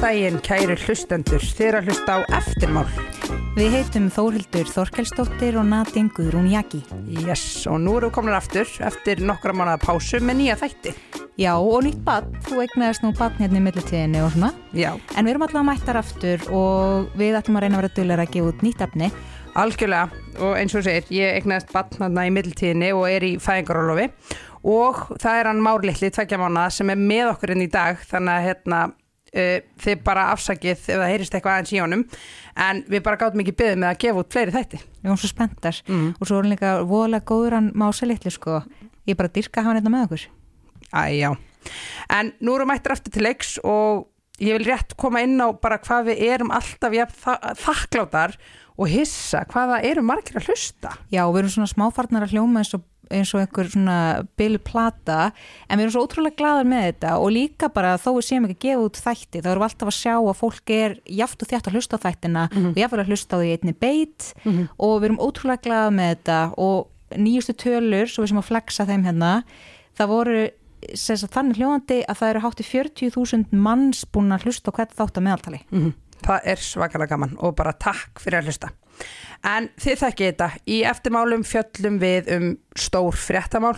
daginn, kæru hlustendur, þeir að hlusta á eftirmál. Við heitum Þórhildur Þorkelsdóttir og Natin Guðrún Jaki. Yes, og nú erum við komin aftur eftir nokkra mánuða pásu með nýja þætti. Já, og nýtt badn, þú egnaðist nú badn hérna í millitíðinni og svona. Já. En við erum alltaf mættar aftur og við ætlum að reyna að vera dölur að gefa út nýtt efni. Algjörlega, og eins og segir, ég egnaðist badn hérna í millitíðinni og er í fæðingarólofi og það er hann Márlittli, tveggja mánuða, sem er með okkur inn í dag, þannig að hérna, Uh, þið bara afsakið ef það heyrist eitthvað aðeins í honum. En við bara gáðum ekki byggðið með að gefa út fleiri þætti. Við erum svo spenntar. Mm. og svo er hann líka voðalega góður hann mása litlu sko. Ég bara dyrka hann hérna með okkur. Æjá, en nú erum mættir aftur til leiks og ég vil rétt koma inn á bara hvað við erum alltaf ja, þakkláttar og hissa. Hvaða eru margir að hlusta? Já, við erum svona smáfarnar að hljóma eins og eins og einhver svona bilu plata en við erum svo ótrúlega gladar með þetta og líka bara þó við séum ekki að gefa út þætti þá erum við alltaf að sjá að fólk er jáft og þjátt að hlusta á þættina mm -hmm. og jáfnvel að hlusta á því einni beit mm -hmm. og við erum ótrúlega gladar með þetta og nýjustu tölur, svo við sem að flexa þeim hérna, það voru þannig hljóðandi að það eru hátt í 40.000 manns búin að hlusta á hvert þátt að meðaltali mm -hmm. Það er svakalega gaman og bara takk fyrir að hlusta En þið þekkið þetta, í eftirmálum fjöllum við um stór fréttamál.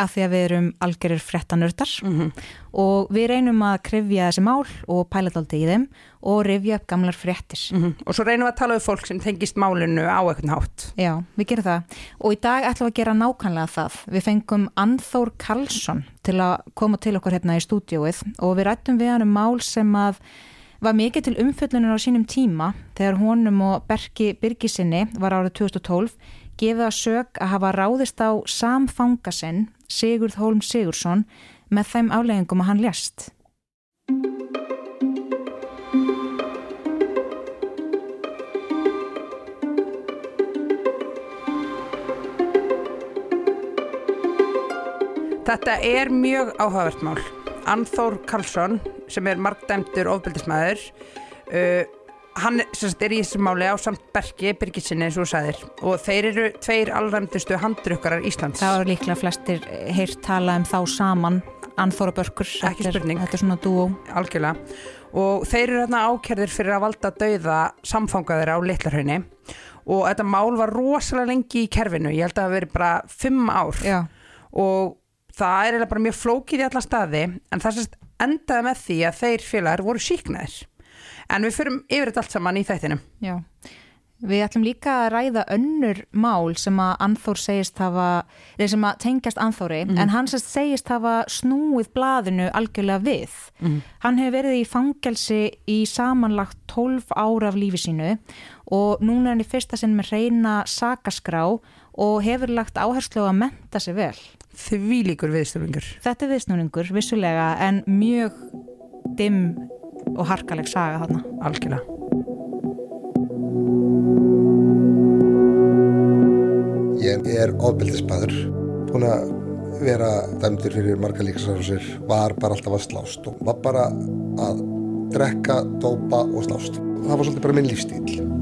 Af því að við erum algjörir fréttanördar mm -hmm. og við reynum að krifja þessi mál og pæla þetta í þeim og rifja upp gamlar fréttir. Mm -hmm. Og svo reynum við að tala um fólk sem tengist málinu á eitthvað nátt. Já, við gerum það. Og í dag ætlum við að gera nákvæmlega það. Við fengum Anþór Karlsson til að koma til okkur hérna í stúdióið og við rættum við hann um mál sem að var mikið til umfjöllunar á sínum tíma þegar honum og Berki Birgisinni var árið 2012 gefið að sög að hafa ráðist á samfangasinn Sigurð Hólm Sigursson með þeim afleggingum að hann ljast. Þetta er mjög áhugavert mál. Anþór Karlsson sem er markdæmdur ofbeldismæður uh, hann sagt, er í þessu máli á samt Berki Birgitsinni eins og sæðir og þeir eru tveir allræmdustu handrukkarar Íslands. Það eru líklega flestir heyrt tala um þá saman. Anþór og Börkur ekki spurning. þetta er svona dúó. Algjörlega. Og þeir eru hérna ákerðir fyrir að valda dauða samfangaður á Littlarhaunni og þetta mál var rosalega lengi í kerfinu. Ég held að það veri bara fimm ár. Já. og það er bara mjög flókið í alla staði. En það sést endaði með því að þeir félagar voru síknaðir en við fyrum yfir þetta allt saman í þættinum. Já, við ætlum líka að ræða önnur mál sem að Anþór segist hafa, þeir sem að tengjast Anþóri, mm en hann segist hafa snúið blaðinu algjörlega við. Mm hann hefur verið í fangelsi í samanlagt 12 ára af lífi sínu og núna er hann í fyrsta sinn með reyna sakaskrá og hefur lagt áherslu á að menta sig vel því líkur viðsnúringur Þetta er viðsnúringur, vissulega en mjög dimm og harkaleg saga þarna. Algjörlega. Ég er ofbeldismæður búin að vera dæmdur fyrir marga líkasarhúsir var bara alltaf að slást og var bara að drekka, dópa og slást. Það var svolítið bara minn lífstíl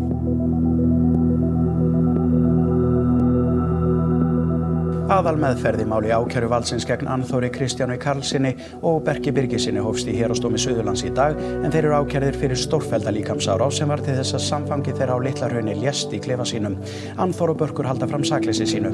Aðal meðferði máli ákjæru valsins gegn Anþóri Kristjánu Karlssoni og Berki Birgisinni hófst í hérastómi Suðurlands í dag en þeir eru ákjærðir fyrir stórfælda líkamsára sem var til þess að samfangi þeirra á litlarhaunni ljest í klefa sínum. Anþór og Börkur halda fram sakleysi sínu.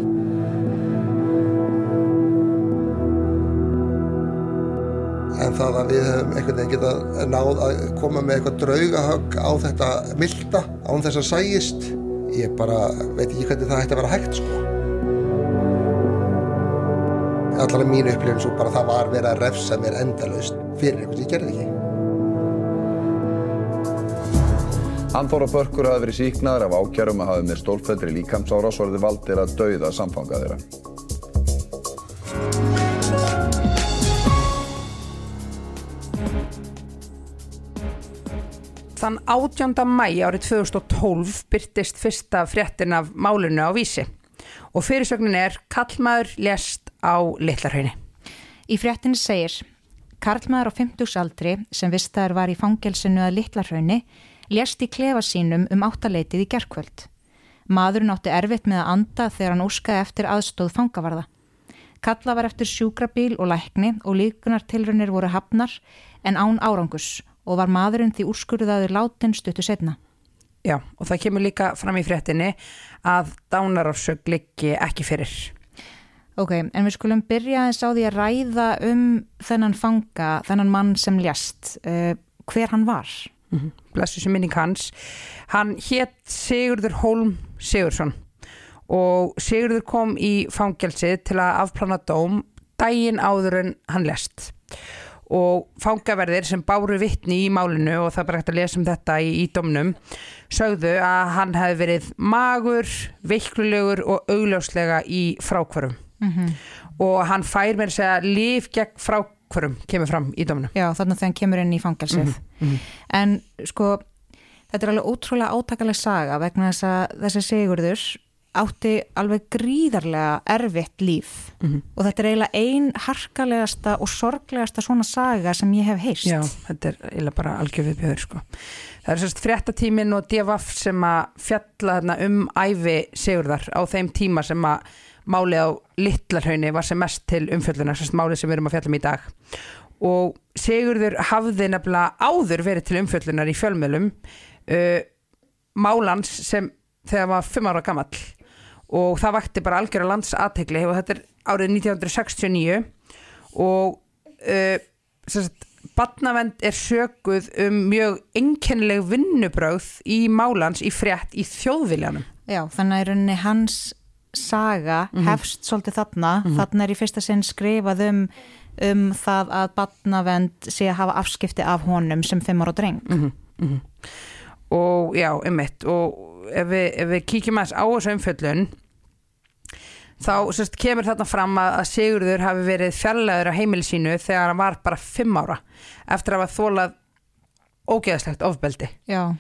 En það að við hefum einhvern veginn getað náð að koma með eitthvað draugahögg á þetta milda án þess að sæjist, ég bara veit ekki hvernig það ætti að vera hægt sko allavega mínu upplifin svo bara það var verið að refsa mér endalaust fyrir eitthvað sem ég gerði ekki. Anþóra Börkur hafi verið síknaður af ákjærum að hafi með stólfellri líkamsára svo er þið valdir að dauða samfanga þeirra. Þann 18. mæ árið 2012 byrtist fyrsta fréttin af málunni á vísi og fyrirsögnin er Kallmaður lést á Littlarhaunni. Í fréttinni segir Karlmaður á 50 aldri sem vistaður var í fangelsinu að Littlarhaunni lést í klefa sínum um áttaleitið í gerkvöld. Maðurinn átti erfitt með að anda þegar hann úrskaði eftir aðstóð fangavarða. Kalla var eftir sjúkrabíl og lækni og líkunartilrunir voru hafnar en án árangus og var maðurinn því úrskurðaður látin stuttu setna. Já, og það kemur líka fram í fréttinni að dánarársök liggi ekki fyrir. Ok, en við skulum byrja eins á því að ræða um þennan fanga, þennan mann sem ljast, uh, hver hann var. Mm -hmm. Blessu sem minning hans. Hann hétt Sigurður Holm Sigursson og Sigurður kom í fangelsi til að afplana dóm dægin áður en hann lest og fangaverðir sem báru vittni í málinu og það bara hægt að lesa um þetta í, í domnum sögðu að hann hefði verið magur, veiklulegur og augljóslega í frákvörum mm -hmm. og hann fær þess að líf gegn frákvörum kemur fram í domnum. Já þannig að hann kemur inn í fangelsið mm -hmm. en sko þetta er alveg ótrúlega átakalega saga vegna þess að þessi Sigurður átti alveg gríðarlega erfitt líf mm -hmm. og þetta er eiginlega ein harkalegasta og sorglegasta svona saga sem ég hef heist. Já, þetta er eiginlega bara algjörfið bjöður sko. Það er sérst fréttatímin og divaf sem að fjalla um æfi Sigurðar á þeim tíma sem að málið á Littlarhaunni var sem mest til umfjöldunar, sérst málið sem við erum að fjalla um í dag. Og Sigurður hafði nefnilega áður verið til umfjöldunar í fjölmjölum uh, málans sem þegar var fimm ára gammal og það vakti bara algjör að landsategli og þetta er árið 1969 og uh, sérst, badnavend er söguð um mjög enkennileg vinnubröð í málans í frétt í þjóðviljanum. Já, þannig að rauninni hans saga mm -hmm. hefst svolítið þarna, mm -hmm. þarna er í fyrsta sinn skrifað um, um það að badnavend sé að hafa afskipti af honum sem fimm ára dreng. Mm -hmm. Og já, um mitt og ef við, ef við kíkjum aðeins á þessu umfjöllun þá sérst, kemur þarna fram að, Sigurður hafi verið fjarlæður á heimili sínu þegar hann var bara fimm ára eftir að hafa þólað ógeðslegt ofbeldi Já.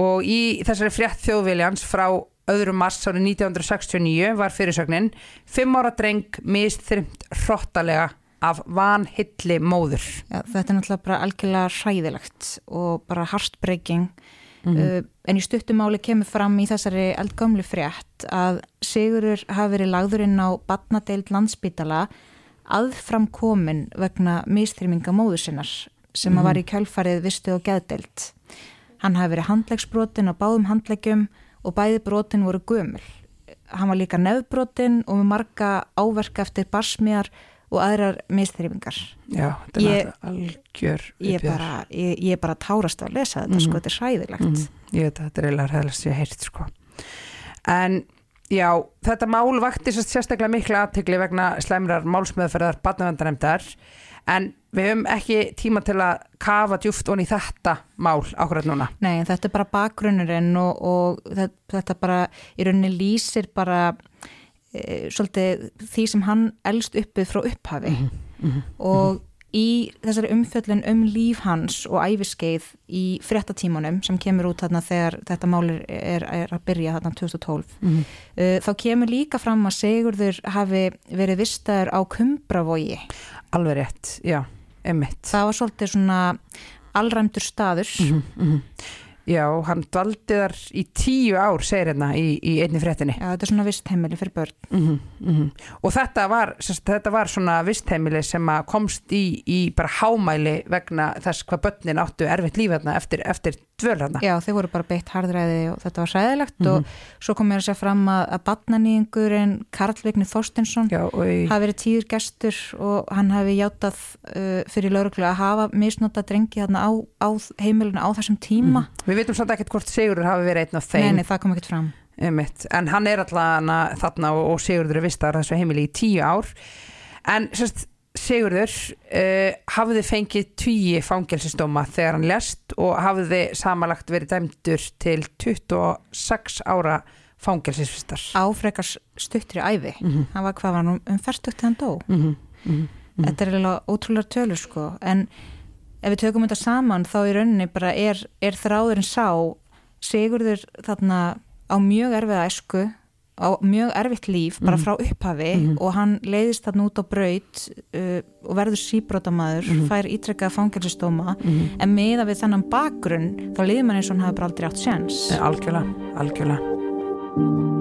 og í þessari frétt þjóðviljans frá öðrum mars árið 1969 var fyrirsögnin fimm ára dreng mist þrymt hrottalega af vanhilli móður Já, þetta er náttúrulega bara algjörlega hræðilegt og bara heartbreaking Mm -hmm. uh, en í stuttumáli kemur fram í þessari eldgamlu frétt að Sigurur hafi verið lagðurinn á batnadeild landsbítala aðframkomin vegna mistrýminga móður sinnar sem mm -hmm. var í kjálfarið vistu og geðdeild. Hann hafi verið handlegsbrotin á báðum handlegjum og bæði brotin voru gömul. Hann var líka nefnbrotin og með marga áverka eftir barsmiðar og aðrar mistrýmingar Já, þetta er algjör ég bara, ég, ég bara tárast að lesa þetta mm. sko, þetta er hræðilegt mm. Ég veit að þetta er eiginlega hræðilegst sem ég heirt sko en já, þetta mál vakti sérstaklega mikla aðtegli vegna slæmrar málsmeðferðar badnavendanemdar en við höfum ekki tíma til að kafa djúft onni þetta mál ákveðat núna. Nei, þetta er bara bakgrunnurinn og, og þetta bara í rauninni lýsir bara e, svolítið því sem hann elst uppið frá upphafi. Mm -hmm, mm -hmm, og mm -hmm. í þessari umfjöllin um líf hans og æfiskeið í fréttatímanum sem kemur út þarna þegar þetta málir er, er að byrja þarna 2012 uh, e, þá kemur líka fram að Sigurður hafi verið vistaður á Kumbravogi. Alveg rétt, já, emitt Það var svolítið svona allræmdur staður. Mhm, Já, hann dvaldi þar í tíu ár, segir hérna, í, í einni fréttinni. Já, þetta er svona vistheimili fyrir börn. Mm -hmm, mm -hmm. Og þetta var, þetta var svona vistheimili sem komst í, í bara hámæli vegna þess hvað börnin áttu erfitt líf hérna eftir, eftir dvöl hérna. Já, þeir voru bara beitt hardræði og þetta var sæðilegt mm -hmm. og svo kom mér að segja fram að, að batnaníðingurinn Karl Vigni Þorstinsson í... hafi verið tíður gestur og hann hafi játað uh, fyrir lauruglu að hafa misnóta drengi hérna á, á heimilinu á þessum tíma. Við veitum svolítið ekkert hvort Sigurður hafi verið einn af þeim. Nei, nei, það kom ekkert fram. Einmitt. En hann er alltaf þarna og, og Sigurður er vistar þessu heimili í tíu ár. En sérst, Sigurður uh, hafði fengið tíu fangelsistóma þegar hann lest og hafði samanlagt verið dæmdur til 26 ára fangelsisvistar. Áfrekars stuttri æfi. Mm -hmm. Hann var hvað var hann um færstugt þegar hann dó. Mm -hmm. Mm -hmm. Þetta er alveg ótrúlega tölur sko. En ef við tökum þetta saman þá í rauninni bara er, er þráðurinn sá Sigurður þarna á mjög erfiða esku á mjög erfitt líf bara mhm. frá upphafi mm -hmm. og hann leiðist þarna út á braut uh, og verður síbrótamaður mm -hmm. fær ítrekkað fangelsistóma mm -hmm. en meða við þannan bakgrunn þá leiður mann eins og hann hafi bara aldrei átt séns Algjörlega, algjörlega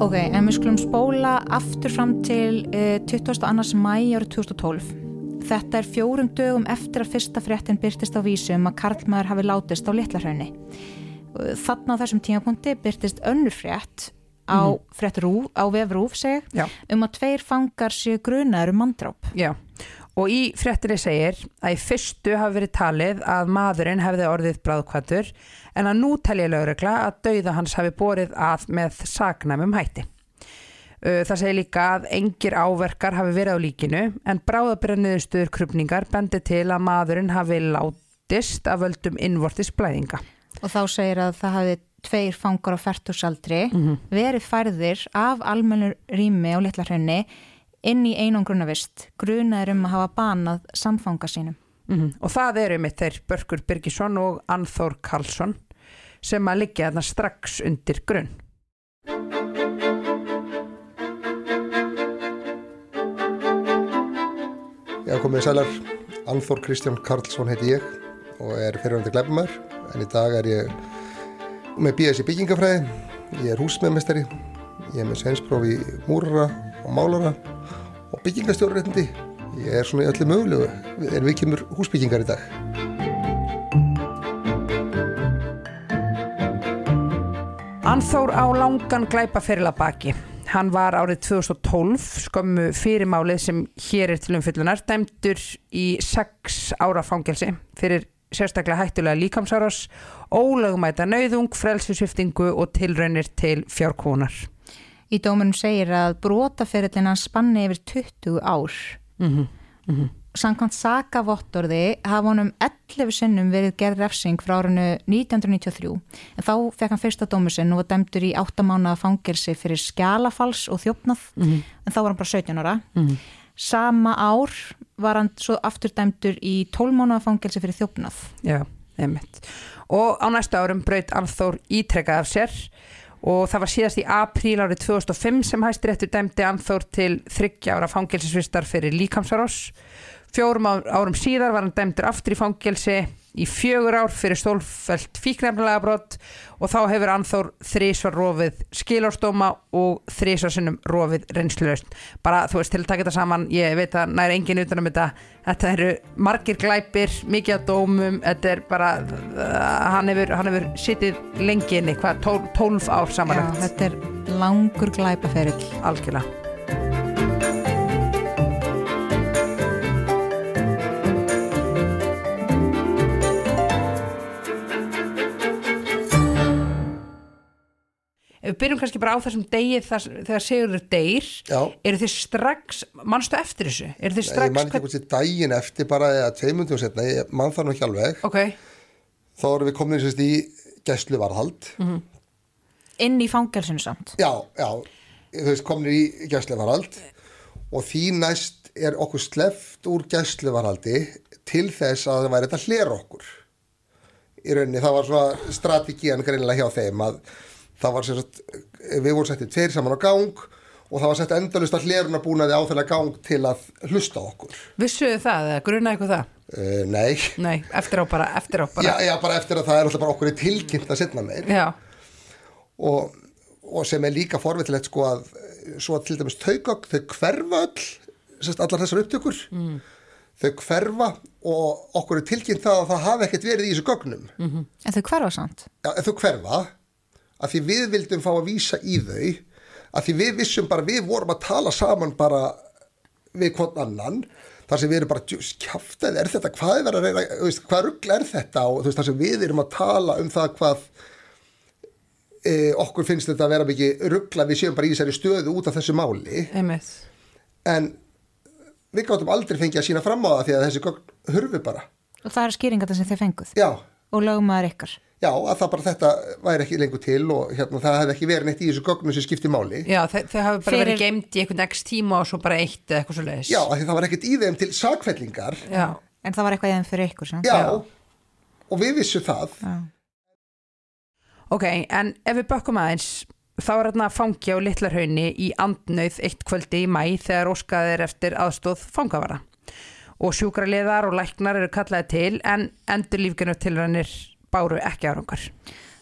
Ok, en við skulum spóla aftur fram til uh, 22. mæ árið 2012. Þetta er fjórum dögum eftir að fyrsta fréttin byrtist á vísum að Karlmaður hafi látist á Littlarhraunni. Þannig á þessum tímapunkti byrtist önnur frétt á, mm -hmm. á vefrúf seg, um að tveir fangar séu grunaður um mandráp. Já, og í fréttinni segir að í fyrstu hafi verið talið að maðurinn hefði orðið bráðkvættur en að nú telja lögregla að dauða hans hafi borið að með saknæmum hætti. Það segir líka að engir áverkar hafi verið á líkinu en bráðabrenniðustuður krupningar bendi til að maðurinn hafi látist af völdum innvortis blæðinga. Og þá segir að það hafi tveir fangar á færtursaldri mm -hmm. verið færðir af almennur rými á Littlarhraunni inn í einangrunavist grunaður um að hafa banað samfanga sínum. Mm -hmm. Og það eru mitt þeir Börgur Birgisson og Anþór Karlsson sem að liggja þarna strax undir grunn. Já, komið sælar. Anþór Kristján Karlsson heiti ég og er fyrirvændi glefumar en í dag er ég með BS í byggingafræði, ég er húsmeðmestari, ég er með svensprófi í múrara og málara og byggingastjórnreitindi. Ég er svona í öllu mögulegu en við kemur húsbyggingar í dag. Anþór á langan glæpaferila baki. Hann var árið 2012 skömmu fyrirmálið sem hér er til umfyllunar dæmdur í sex ára fangelsi fyrir sérstaklega hættulega líkamsáras, ólögumæta nauðung, frelsusviftingu og tilraunir til fjárkónar. Í dómunum segir að brotaferillina spanni yfir 20 ár. Mm -hmm. Mm -hmm. Sankant Saka-vottorði hafa honum 11 sinnum verið gerð refsing frá árinu 1993 en þá fekk hann fyrsta dómu sinn og var dæmdur í 8 mánuða fangelsi fyrir skjálafals og þjófnað mm -hmm. en þá var hann bara 17 ára. Sama ár var hann svo afturdæmdur í 12 mánuða fangelsi fyrir þjófnað. Já, einmitt. Og á næsta árum braut Anþór ítrekkað af sér og það var síðast í apríl árið 2005 sem hæstiréttur dæmdi Anþór til 30 ára fangelsisvistar fyrir líkamsarós. Fjórum árum síðar var hann dæmdur aftur í fangelsi í fjögur ár fyrir stólfælt fíknefnilega brott og þá hefur Anþór þrísvar rofið skilárstóma og þrísvar sinnum rofið reynslulaust. Bara þú veist til að taka þetta saman, ég veit að næri engin utanum þetta, þetta eru margir glæpir, mikið á dómum, þetta er bara, hann hefur, hann hefur sittið lengi inni, hvað, tól, tólf ár samanlegt. Já, þetta er langur glæpaferill. Algjörlega. Byrjum kannski bara á þessum degi þar, þegar Sigurður deyr, Já. eru þið strax, mannstu eftir þessu? Eru þið strax... Ég man ekki hvort þið daginn eftir bara eða tveimundum setna, ég man það nú ekki alveg. Ok, Þá erum við komin sérst, í gæslu varðhald. Mhm. Inn í fangelsinu samt. Já, já, þú veist komin í gæslu varðhald og því næst er okkur sleft úr gæslu varðhaldi til þess að það væri þetta hler okkur. Í rauninni það var svona strategían greinilega hjá þeim að það var sérst, við vorum settið tveir saman á gang og það var sett endalust að hleruna búnaði á þeirra gang til að hlusta okkur. vissuðu það eða grunaði eitthvað það? Uh, nei, Nei, eftir á bara, eftir á bara. já, já, bara eftir að það er alltaf bara okkur í tilkynnt að setna meir Já, og, og sem er líka forvitilegt sko að svo að til dæmis taugögg, þau hverfa öll, sérst, allar þessar upptökur, mm. þau hverfa og okkur er tilkynnt það að það hafi ekkert verið í þessu gögnum. Mhm. En þau hverfa samt. Já, þau hverfa að því við vildum fá að vísa í þau að því við vissum bara, við vorum að tala saman bara við hvern annan þar sem við erum bara, kjáftað er þetta, hvað er að reyna, veist, hvað ruggla er þetta og þú veist, þar sem við erum að tala um það hvað e, okkur finnst þetta að vera mikið ruggla við séum bara í þessari stöðu út af þessu máli einmitt. en við gáttum aldrei fengið að sína fram á það því að þessi hurfi bara Og það er skýringar sem þið fenguð. já, Og lögumæður ykkar. Já, að það bara þetta væri ekki lengur til og hérna, það hefði ekki verið neitt í þessu gögnum sem skipti máli Já, þau, hafi bara Fyrir- verið geimt í einhvern x tíma og svo bara eitt eða eitthvað svo leiðis. Já, það var ekkert í þeim til sakfellingar. Já, En það var eitthvað í þeim fyrir ykkur. Já, Já. og við vissum það. Já. ok, en ef við bökkum aðeins, þá er hérna fangi á Littlarhaunni í andnauð eitt kvöldi í mæ þegar óskað er eftir aðstóð fangavara. Og sjúkraliðar og læknar eru kallaði til en endur lífgenu tilrænir báru ekki árangur.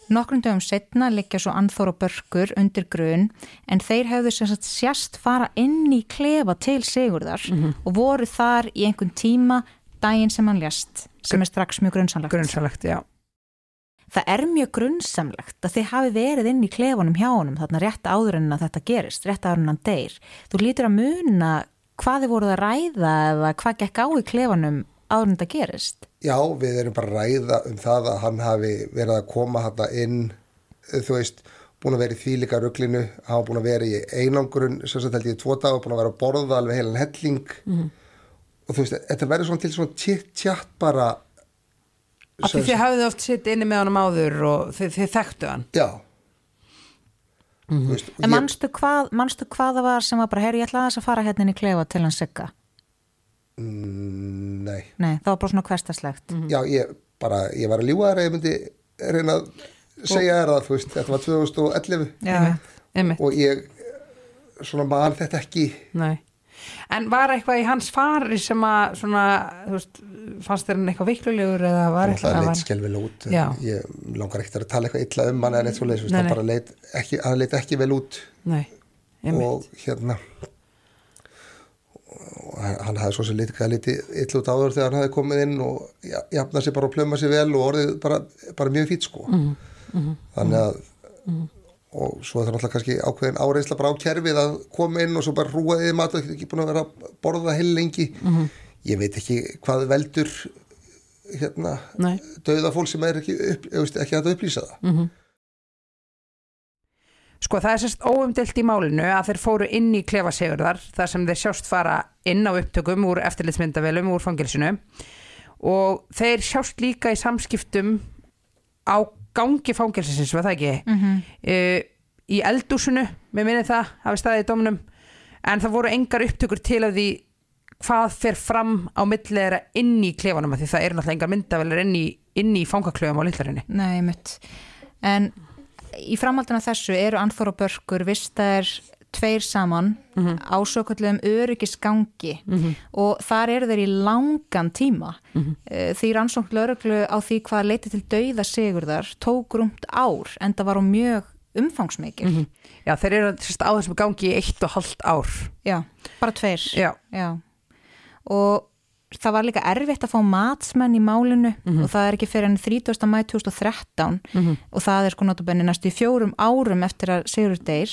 Nokkrum dögum setna liggja svo Anþór og Börkur undir grun en þeir hefðu sérst fara inn í klefa til Sigurðar og voru þar í einhvern tíma daginn sem hann lést sem er strax mjög grunnsamlegt. grunnsalegt, já. Það er mjög grunnsamlegt að þið hafi verið inn í klefunum hjá honum þarna rétt áður en að þetta gerist, rétt áður en hann deyr. Þú lítur að muna hvað þið voruð að ræða eða hvað gekk á í klefunum en þetta gerist. Já, við erum bara að ræða um það að hann hafi verið að koma hann inn, eh, þú veist, búin að vera í þvílika rugglinu, hann var búin að vera í einangrun, sem sagt held ég í tvo daga, búin að vera að borða alveg heilan helling og þú veist, þetta verður svona til svona tjitt-tjatt bara Af því þið hafið oft sitt inni með honum áður og þið, þið þekktu hann. Já Þú veist, En ég- manstu hvað, manstu hvað það var sem var bara, heyri, ég ætla aðeins að fara hérna inn í klefa til hann sigga? Mm, Nei, Nei, það var bara svona hverstaslegt. já, ég bara, ég var að ljúga þér að ég myndi reyna að segja þér það, þú veist, þetta var 2011 Já, Einmitt, og ég svona man þetta ekki nei. En var eitthvað í hans fari sem að svona, þú veist, fannst þér hann eitthvað veiklulegur eða var eitthvað það var... leit skelvel út Já. ég langar ekkert að tala eitthvað illa um hann en eitt svo leið, Nei, hann nei. bara leit ekki, hann leit ekki vel út Nei, einmitt. og hérna hann hafði svo sem litið illa út áður þegar hann hafði komið inn og ja- jafnað sér bara og plöma sér vel og orðið bara, bara mjög fýtt sko. Mhm, þannig að og svo er það náttúrulega kannski ákveðin áreinsla bara á kerfið að koma inn og svo bara rúaðið mat og ekki búin að vera að borða heil lengi. Mhm. ég veit ekki hvað veldur hérna dauða fólk sem er ekki, upp, ekki að upplýsa það Sko það er sérst óumdilt í málinu að þeir fóru inn í klefa segurðar þar sem þeir sjást fara inn á upptökum úr eftirlitsmyndavelum úr fangilsinu og þeir sjást líka í samskiptum á gangi fangilsins, var það ekki? Mm -hmm. í eldúsinu, með minni það, hafi staðið í dómnum en það voru engar upptökur til af því hvað fer fram á millera inn í klefanum af því það eru náttúrulega engar myndavelar inn í, í fangaklöfum á lillarinni. Nei, mitt. En í framhaldinu af þessu eru Anþór og Börkur vistaðir tveir saman á svo kallum öryggisgangi og þar eru þeir í langan tíma. Mm því rannsókn lauruglu á því hvað leiti til dauða sigurðar tók rúmt ár en það var á mjög umfangsmikil. Já, þeir eru sérst á þessum gangi í eitt og halvt ár. Já, bara tveir. Já. Já. og það var líka erfitt að fá matsmenn í málinu og það er ekki fyrir enn 30. mæ 2013 og það er sko notabenni næstu í fjórum árum eftir að Sigurður deyr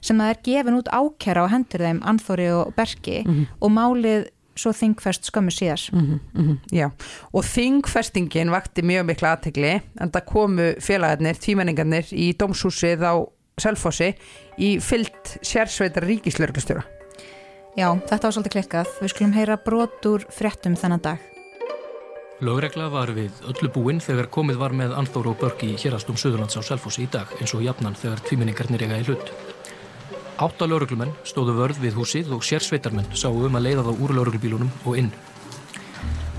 sem það er gefin út ákæra á hendur þeim Anþóri og Berki og málið svo þingfest skömmu síðar. Já, og þingfestingin vakti mjög mikla aðtegli en það komu félagarnir, tvímenningarnir í dómshúsið á Selfossi í fyllt sérsveitar ríkislörglustjóra. Já, þetta var svolítið klikkað við skulum heyra brot úr fréttum þennan dag Lögregla var við öllu búinn þegar komið var með Anþór og Börk í hérastum Suðurlands á Selfossi í dag eins og jafnan þegar tvíminningarnir eiga í hlut. Átta lögreglumenn stóðu vörð við húsið og sérsveitarmenn sáu um að leiða þá úr lögreglubílunum og inn.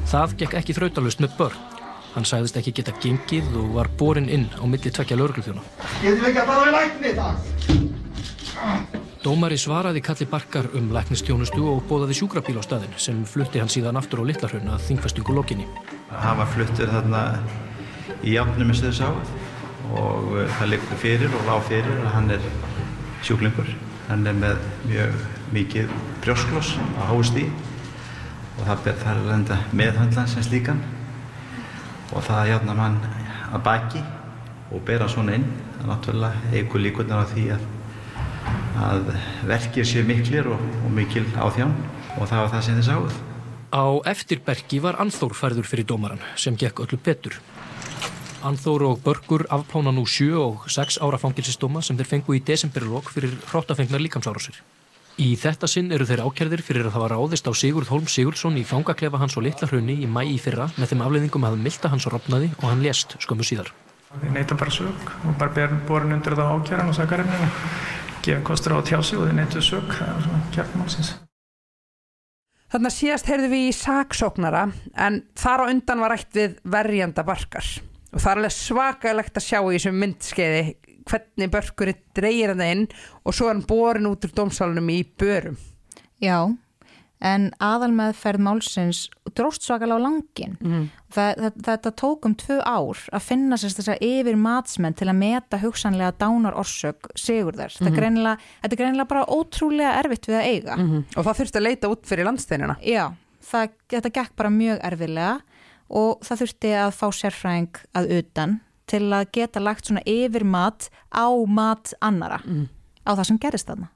Það gekk ekki þrautalust með Börk. Hann sagðist ekki geta gengið og var borin inn á milli tvekja lögreglufjóna. Getum við ekki að fara við lækni í dag? Dómari svaraði kalli Barkar um læknistjónustu og bóðaði sjúkrabíl á staðin sem flutti hann síðan aftur á Littlarhraun að þingfestingu lokinni. Hann var fluttur þarna í jafnum með þessu á og uh, það liggur fyrir og lág fyrir að hann er sjúklingur. Hann er með mjög mikið brjóskloss á háustí og það ber þar að lenda meðhöndlan sem slíkan og það jafnum hann að baki og bera svona inn. Það náttúrulega eigur líkurnar á því að, að verkir séu miklir og, og mikil áþján og það var það sem þið sáuð. Á eftirbergi var Anþór færður fyrir dómaran sem gekk öllu betur. Anþór og Börgur afplána nú sjö og sex ára fangilsistóma sem þeir fengu í desemberilok fyrir hróttafengnar líkamsárásir. Í þetta sinn eru þeir ákjærðir fyrir að það var ráðist á Sigurð Holm Sigurdsson í fangaklefa hans og litla hrunni í mæ í fyrra með þeim afleiðingum að milta hans ropnaði og hann lést skömmu síðar. Þeir neyta bara sög og bara borin undir það ákjæran og sakarinn gefa kostur á að tjá sig og þeir neytu sög, það er svona kjarnmálsins. Þannig að síðast heyrðu við í saksóknara en þar á undan var rætt við verjanda barkar og það er alveg svakalegt að sjá í þessum myndskeiði hvernig börkurinn dreigir hann inn og svo er hann borin út úr dómsálunum í börum. Já, en aðalmeðferð málsins dróst svakalega á langin það, það, þetta tók um tvö ár að finna sér þess að yfir matsmenn til að meta hugsanlega dánar orsök Mhm. þetta, er greinilega, þetta er greinilega bara ótrúlega erfitt við að eiga Mhm. og það þurfti að leita út fyrir landsteinina Já, það, þetta gekk bara mjög erfilega og það þurfti að fá sérfræðing að utan til að geta lagt svona yfir mat á mat annara Mhm. á það sem gerist þarna.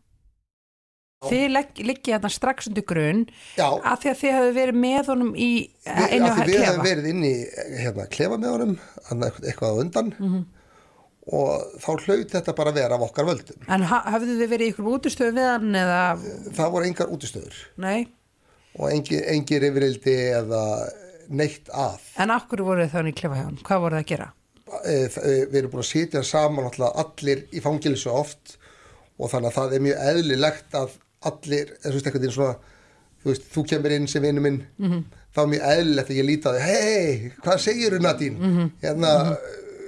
Þið liggið hérna strax undir grunn Já. að því að þið hefðu verið með honum í einu af því við klefa hefum verið inn í hérna, klefa með honum, hann eitthvað, undan Mhm. og þá hlaut þetta bara að vera af okkar völdum. En ha- hafðu þið verið í ykkur útistöðu við hann eða, Það voru engar útistöður nei, og engir, engir yfirildi eða neitt að. en akkur voruð þið þannig í klefa hjá hann, hvað voruð þið að gera? Þ- eh, Við erum búin að sitja saman allir í fangilsu oft og þannig að það er mjög eðlilegt að allir, þú veist eitthvað svona, þú veist, þú kemur inn sem vinnu minn, Mhm. þá er mjög eðlilegt að ég líti að þig, hei, hvað segirðu Nadín? Mhm. Hérna,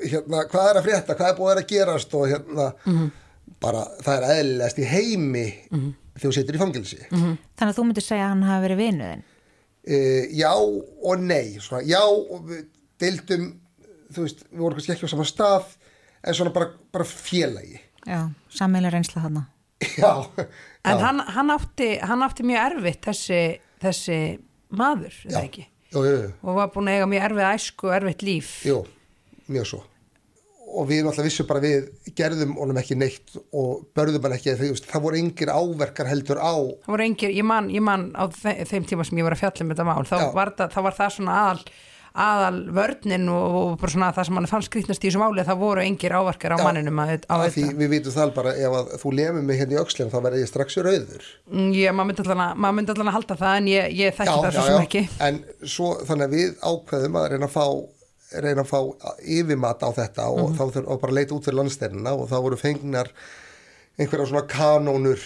hérna, hvað er að frétta, hvað er búið að gerast og hérna, Mhm. bara það er eðlilegast í heimi þegar þú situr í fangilsi. Mhm. Þannig að þú myndir segja að hann hafi verið vinuðin. Uh, já og nei svona, já við deildum þú veist, við vorum kannski ekki á sama stað en svona bara, bara félagi Já, sammeila reynsla þarna. já, En já, hann, hann, átti, hann átti mjög erfitt þessi, þessi maður, er það ekki? jú, jú, jú, Og var búin að eiga mjög erfið æsku og erfitt líf. jú, mjög svo og við náttúrulega vissum bara við gerðum honum ekki neitt og börðum hann ekki, veist, það voru engir áverkar heldur á Það voru engir, ég man, ég man á þe þeim tíma sem ég var að fjalla um þetta mál, þá Já. var, það, þá var það svona aðal, aðal vörnin og, og bara svona það sem hann fann skrýtnast í þessu máli, það voru engir ávarkar á Já, manninum að, af því við vitum það bara ef að þú lemur mig hérna í öxlum þá verður ég strax rauður. Mm, Ég, maður myndi allan að, að halda það en ég, ég þekki það svo sem ekki. en svo þannig að við ákveðum að reyna að fá reyna að fá yfirmat á þetta og Mhm. þá þurfum að bara leita út fyrir landsteinina og þá voru fengnar einhverja svona kanónur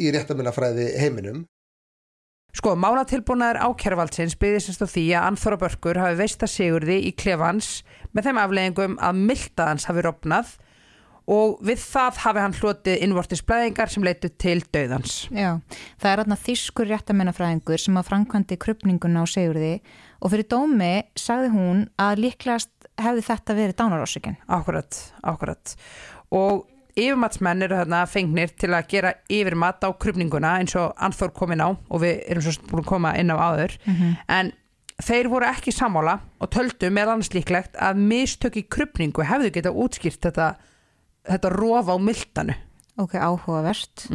í réttaminafræði heiminum Sko, málatilbúnaður ákjærvaldsins byggði sérst á því að Anþóra Börkur hafi veist að sigurði í klefans með þeim afleggingum að mildaðans hafi rofnað og við það hafi hann hlotið innvortis blæðingar sem leitu til döðans. Já, það er þarna þýskur réttamennafræðingur sem að framkvæmdi krupninguna á Sigurði og fyrir dómi sagði hún að líklegast hefði þetta verið dánarósökin. Akkurat, akkurat. Og yfirmatsmenn eru þarna fengnir til að gera yfirmat á krupninguna eins og Anþór kom inn á og við erum svo búin að koma inn á áður. En þeir voru ekki sammála og töldu með annars líklegt að mistök í krupningu hefðu getað útskýrt þetta, þetta rofa á mildanu. Ok, áhugavert.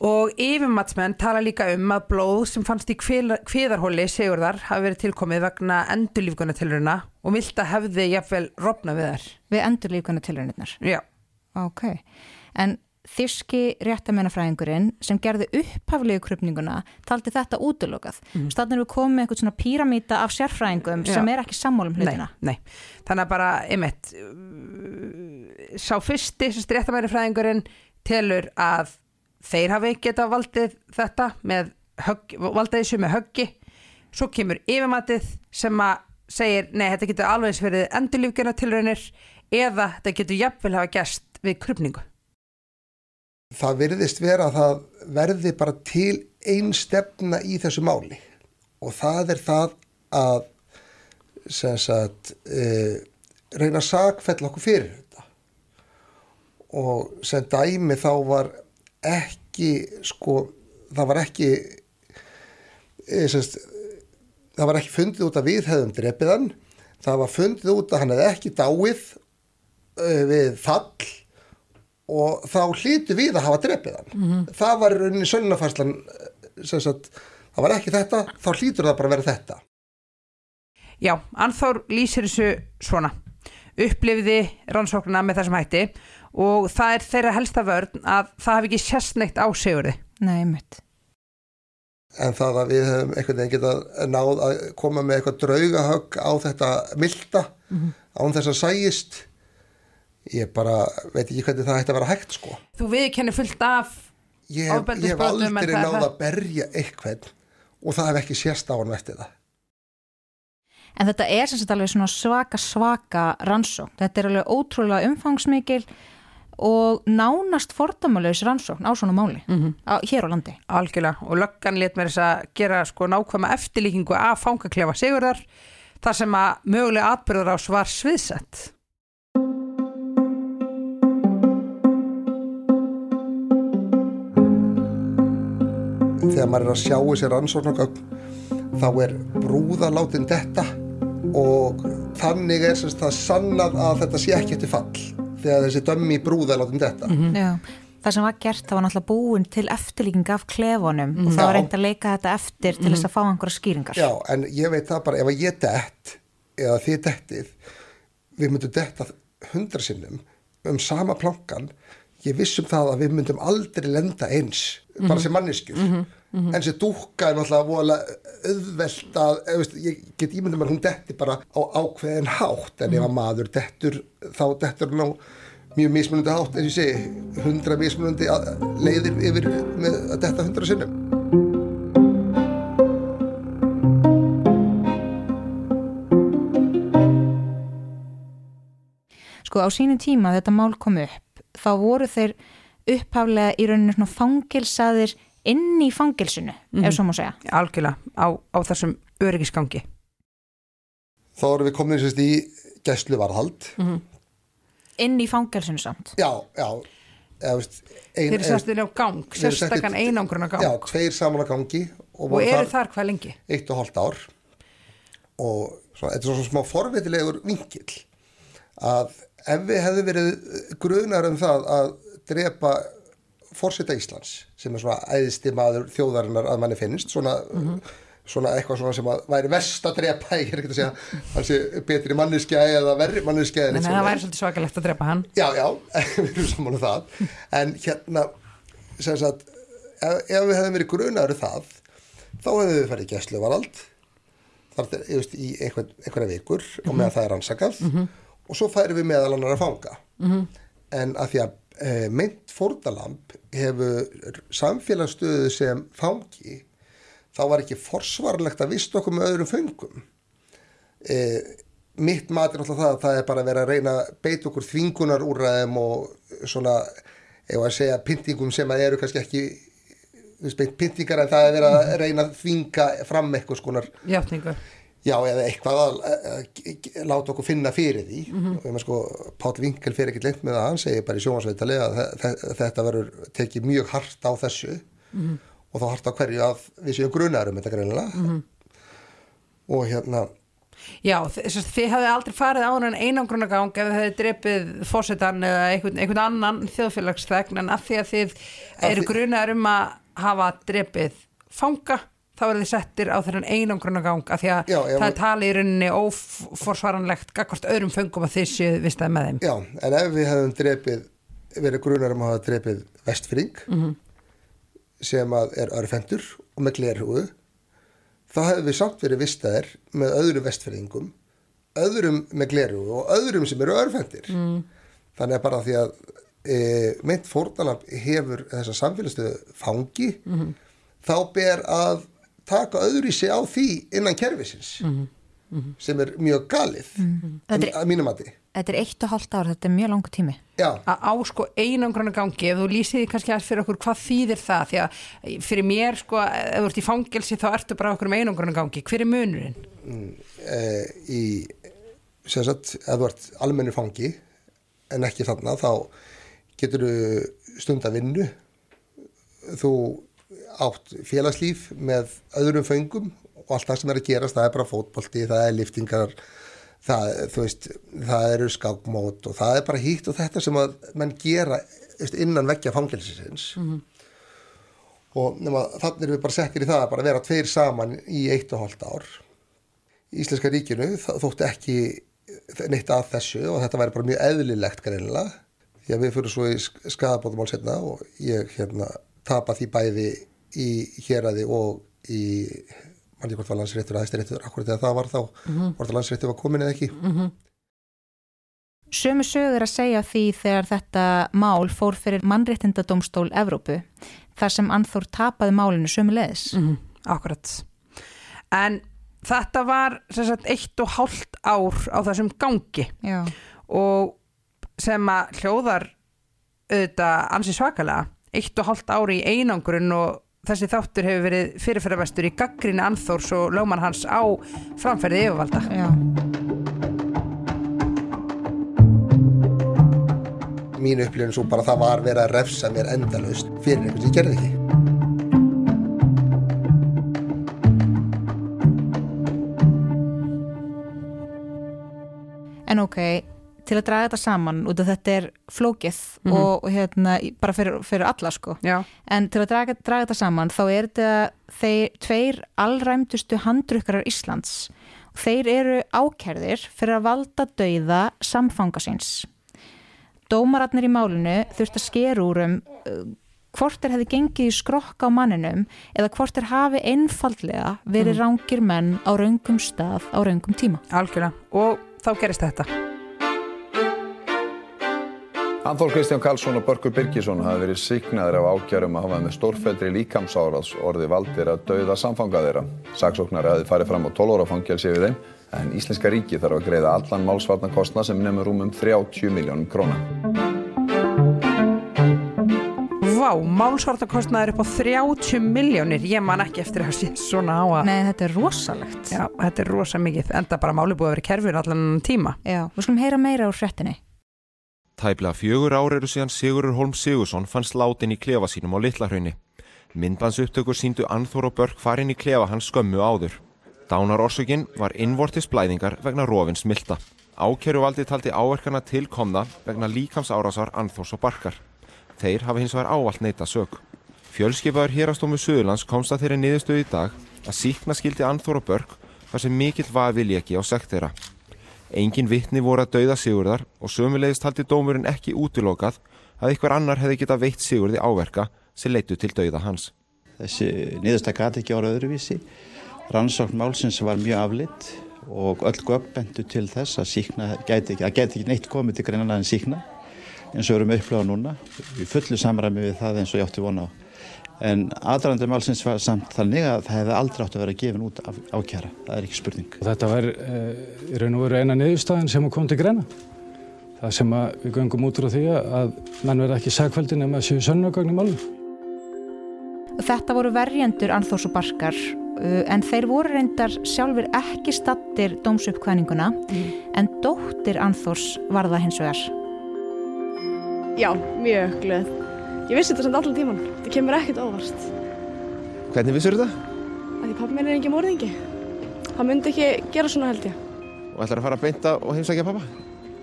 Og yfirmatsmenn tala líka um að blóð sem fannst í kviðarhóli Sigurðar hafi verið tilkomið vegna endurlífgunatilruna og milda hefði jafnvel rofna við þær. Við endur líkana tilraunirnar. Já. Ok, en þýski réttamennafræðingurinn sem gerði upphaflegu krupninguna taldi þetta útilokað. Mm. Stannig við komum með eitthvað svona píramíta af sérfræðingum Já. sem er ekki sammálum hlutina. Nei, nei, þannig að bara, einmitt, sá fyrsti sem stréttamæri fræðingurinn telur að þeir hafi geta valdið þetta með högg, valdið þessu með höggi, svo kemur yfirmatið sem að segir, nei, þetta getur alveg verið endurlífgjörna tilraunir eða þetta getur jafnvel hafa gæst við krupningu. það virðist vera að það verði bara til ein stefna í þessu máli. Og það er það að sagt uh, reyna að sakfella okkur fyrir þetta. Og sem dæmi þá var ekki sko það var ekki uh, semst, það var ekki fundið út að við hefðum drepiðan það var fundið út að hann hefði ekki dáið uh, við fall og þá hlýtu við að hafa drepið hann Mhm. það var í rauninni sönnafærslan sem sagt, það var ekki þetta þá hlýtur það bara að vera þetta Já, Anþór lýsir þessu svona upplifiði rannsóknina með þessum hætti og það er þeirra helsta vörn að það hafi ekki sérst neitt á sigurði. Nei, mitt. en það að við hefum einhvern veginn getað náð að koma með eitthvað draugahögg á þetta milda án þess að sæjist ég bara veit ekki hvernig það ætti að vera hægt sko Þú viðkennir fullt af ég, hef- aldrei það- náð það- að berja eitthvað og það hef ekki sérst á hann eftir það En þetta er sem sagt alveg svona svaka svaka rannsókn. Þetta er alveg ótrúlega umfangsmikil og nánast fordamalaus rannsókn á svona máli á, hér á landi. Algjörlega og löggan let mér þess að gera sko nákvæma eftirlíkingu af fangaklefa Sigurðar þar sem að mögulega atbyrður á svar sviðsett. Þegar maður er að sjá þessi rannsóknargögn þá er brúðalátin detta og þannig er semst það sannað að þetta sé ekki eftir fall þegar þessi dömmi brúðalátin detta. Já. Það sem var gert, það var náttúrulega búin til eftirlíking af klefunum og það var reynd að leika þetta eftir til þess að fá einhverja skýringar. Já, en ég veit það bara ef að ég dett eða þið dettið við myndum detta hundra sinnum um sama plankan ég vissum það að við myndum aldrei lenda eins bara sem manneskjur en sem dúkka er náttúrulega auðvelt að veist, ég get ímyndum að hún detti bara á ákveðin hátt. En ef að maður dettur þá dettur hún á mjög mismunandi hátt og ég segi hundra mismunandi leiðir yfir með að detta hundra sinnum. Sko á sínum tíma þetta mál kom upp, þá voru þeir upphaflega í rauninu svona fangilsaðir inn í fangilsinu, ef svo má segja. Algjörlega á, á þessum öryggisgangi. þá erum við komin sérst í gæslu varðhald Inn í fangilsinu samt. já, já eða, veist, ein, Þeir eru sestir á gang, sérstakann settir- einangrun á gang já, tveir saman á gangi og, og eru þar hvað lengi? eitt og hálft ár og svo, þetta er svona smá forvitilegur vinkill að ef við hefðu verið grunar um það að drepa fórseta Íslands sem er svona æðsti maður þjóðarinnar að manni finnst svona, svona eitthvað svona sem að væri verst að drepa ég er ekki að segja hann sé betri manneskja eða verri manneskja eða En það væri svolítið svakalegt að drepa hann. Já, já, við erum saman um það. En hérna sagt, ef, ef við hefðum verið grunaður um það, þá hefðum við farið í gæsluvarald þar í einhver, einhverja vikur og meðan það er rannsakað. Og svo færum við meðal annar að fanga en að því að e, meint fórnalamb hefur samfélagsstöðu sem fangi þá var ekki forsvarlegt að vist okkur með öðrum föngum e, mitt mat er alltaf það að það er bara að vera að reyna að beita okkur þvingunar úrræðum og svona, ef að segja pyntingum sem að eru kannski ekki pyntingar en það er verið að reyna að þvinga fram eitthvað skonar Játningu. Já eða eitthvað að, að, að láta okkur finna fyrir því. Og ég með sko Páll Vinkel fyrir ekkert lengt með það hann segir bara í sjónvarsveitali að þe- þe- þetta verður tekið mjög hart á þessu. Og þá hart á hverju að við séum grunar um þetta greinilega. Og hérna Já, þið hefði aldrei farið á hann einangrunargang ef þið hefði drepið fórsetan eða einhvern, einhvern annan þjóðfélagsþegn en að því að þið eru því- grunar um að hafa drepið fanga þá eru þið settir á þennan einangrunargang að því að Já, ef- það er talið í rauninni óforsvaranlegt gagvart öðrum föngum að þið séu vistaði með þeim. Já, en ef við hefum drepið, verið grunar um að hafa drepið vestfring sem að er örfendur og með glerhúu, þá hefum við samt verið vistaðir með öðrum vestfringum, öðrum með glerhúu og öðrum sem eru örfendir. Mm. Þannig að bara því að e, meint fórnalamb hefur þessa samfélagsstöðu fangi, þá ber að taka öðru í sig á því innan kerfisins, sem er mjög galið, er- að mínum mati. Þetta er eitt og hálft ár, þetta er mjög langu tími. Já. að á sko einangrunargangi ef þú lýsið því kannski aðeins fyrir okkur hvað þýðir það því að fyrir mér sko ef þú ert í fangelsi þá ertu bara okkur um einangrunargangi hver er munurinn? eh, í sem sagt, ef þú ert almennu fangi en ekki þarna þá getur þú stunda vinnu þú átt félagslíf með öðrum föngum og allt það sem er að gerast, það er bara fótbolti það er liftingar það, veist, það eru skákmót og það er bara hýtt og þetta sem að menn gera þú veist, innan veggja fangelsisins. Og nema, þannig erum við bara settir í það að bara vera tveir saman í eitt og hálft ár. Íslenska ríkinu þótti ekki neitt að þessu og þetta væri bara mjög eðlilegt greinilega. Því að við fyrir svo í skadabótumál setna og ég hérna tapa því bæði í héræði og í manni hvort var landsréttur að hæstiréttur akkurat þegar það var þá hvort að landsréttur var komin eða ekki Sömu sögur að segja því þegar þetta mál fór fyrir mannréttindadómstól Evrópu, þar sem Anþór tapaði málinu sömu leðis. Mm Akkurat. En þetta var sem sagt eitt og hálft ár á þessum gangi Já. og sem að hljóðar auðvitað ansi svakalega eitt og hálft ári í einangrun og þessi þáttur hefur verið fyrirferðarvestur í gaggrinni Anþórs og lögmann hans á framferði yfirvalda Já. Mín upplifin svo bara það var verið að refsa mér endalaust fyrir einhvern sem ég gerði ekki. En ok, til að draga þetta saman út af þetta er flókið Mhm. og hérna, í- bara fyrir, fyrir alla sko. Já, en til að draga, draga þetta saman þá er þetta þeir tveir allræmdustu handrukkarar Íslands. Þeir eru ákærðir fyrir að valda dauða samfanga síns. Dómararnir í málinu þurft að skera úr um uh, hvort þeir hefði gengið í skrokk á manninum eða hvort þeir hafi einfaldlega verið rángir menn á raungum stað á raungum tíma. Algjörlega. Og þá gerist þetta Anþór Kristján Karlsson og Börkur Birgisson hafa verið síknaðir af ákjærum að hafa með stórfældri líkamsárás orði valdir að dauða samfanga þeirra. Saksóknari hafi farið fram á 12 ára fangelsi við þeim en Íslenska ríki þarf að greiða allan málsvarnarkostna sem nefnur rúmum 30 miljónum króna. Vá, málsvartakostnaður upp á 30 miljónir ég man ekki eftir að sé svona á að Nei, þetta er rosalegt Já, þetta er rosa mikið, enda bara máli búið að vera kerfur allan tíma Já, við skulum heyra meira úr fréttinni Tæplega fjögur ár eru síðan Sigurur Holm Sigursson fannst látin í klefa sínum á Litlahrauni. Myndbandsupptökur síndu Anþór og Börk farin í klefa hans skömmu áður. Dánar orsökin var innvortis blæðingar vegna rofins milta. Ákjæruvaldi taldi áverkana til komna vegna líkams árásar Anþórs og Barkar. Þeir hafa hins vegar ávallt neita sög. Fjölskipaður hérastómu Suðurlands komst að þeirri niðurstöðu í dag að síkna skildi Anþór og Börk þar sem mikill var viljeki á sekt þeirra. Engin vittni voru að dauða Sigurðar og sömulegist haldi dómurinn ekki útilokað að einhver annar hefði getað veitt Sigurði áverka sem leittu til dauða hans. Þessi niðursta gati ekki ára öðruvísi. Rannsókn málsins var mjög aflitt og öll gögn bentu til þess að síkna gæti ekki, að gæti ekki neitt komið til greinanlega en síkna eins og við erum upplegað núna. Við fullu samræmi við það eins og ég átti vona á. En aðrandi málsins var samt þannig að það hefði aldrei átt að vera gefin út af ákjara. Það er ekki spurning. Þetta var uh, í raun og veru eina niðurstaðan sem kom til greina. Það sem að við göngum út frá því að menn verða ekki sagfældi nema að séu sönnugagn í málum. Þetta voru verjendur Anþórs og Barkar uh, en þeir voru reyndar sjálfur ekki stattir dómsuppkvæninguna en dóttir Anþórs var það hins vegar. Já, mjög glöð. Ég vissi þetta samt allan tíman. Það kemur ekkert óvart. Hvernig vissur þetta? Af því pappi minn er engin morðingi. Það myndi ekki gera svona held ég. Og ætlar að fara að beinta og heimsækja pappa?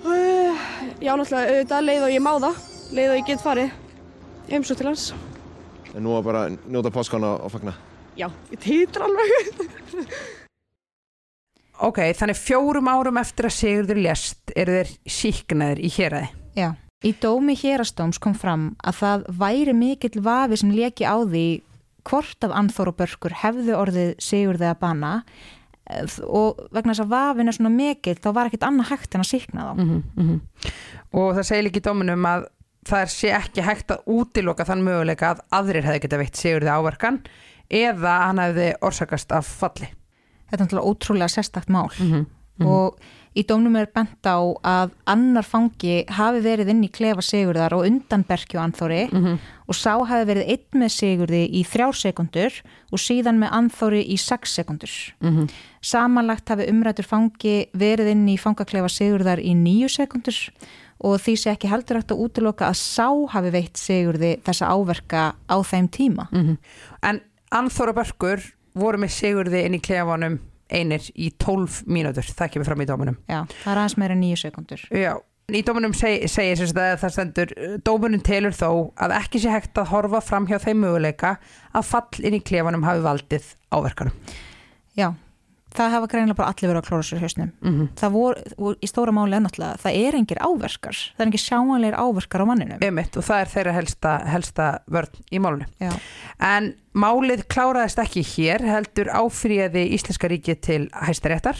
Uh, já, náttúrulega auðvitað leið og ég má það. Leið og ég get farið. Heimsó til hans. En nú að bara njóta páskana og fagna. Já, ég týtur alveg. Ok, þannig fjórum árum eftir að Sigurður lést eru þeir síknaðir í héræði Já. Í dómi hérastóms kom fram að það væri mikill vafi sem leki á því hvort af Anþór og Börkur hefðu orðið Sigurði að bana eh, og vegna þess að vafin er svona mikill þá var ekkit annað hægt en að síkna þá. mm -hmm. og það segir líka í dóminum að það er sé ekki hægt að útiloka þann möguleika að aðrir hefði geta veitt Sigurði áverkan eða hann hefði orsakast af falli Þetta er náttúrulega ótrúlega sérstakt mál Mhm, og í dómnum er bent á að annar fangi hafi verið inn í klefa Sigurðar og undan Berkju Anþóri Mhm. og sá hafi verið einn með Sigurði í þrjár sekundur og síðan með Anþóri í sex sekundur. Mhm. Samanlagt hafi umrættur fangi verið inn í fangaklefa Sigurðar í nýju sekundur og því sé ekki heldur hægt að útiloka að sá hafi veitt Sigurði þessa áverka á þeim tíma. Mhm. En Anþóra Börkur voru með Sigurði inn í klefanum einir í 12 mínútur, það kemur fram í dóminum. Já, það er aðeins meira en nýju sekundur. Já, í dóminum seg, segir sagt að það stendur dóminum telur þó að ekki sé hægt að horfa fram hjá þeim möguleika að fall inn í klefanum hafi valdið áverkanum Já, það hafa greinilega bara allir verið að klóra sér hausnum. Mhm. Það voru, í stóra máli er náttúrulega, það er engir áverkar, það er engir sjáanleir áverkar á manninum. Emitt, og það er þeirra helsta, helsta vörn í málunum. En málið kláraðist ekki hér, heldur áfríði Íslenska ríki til hæstiréttar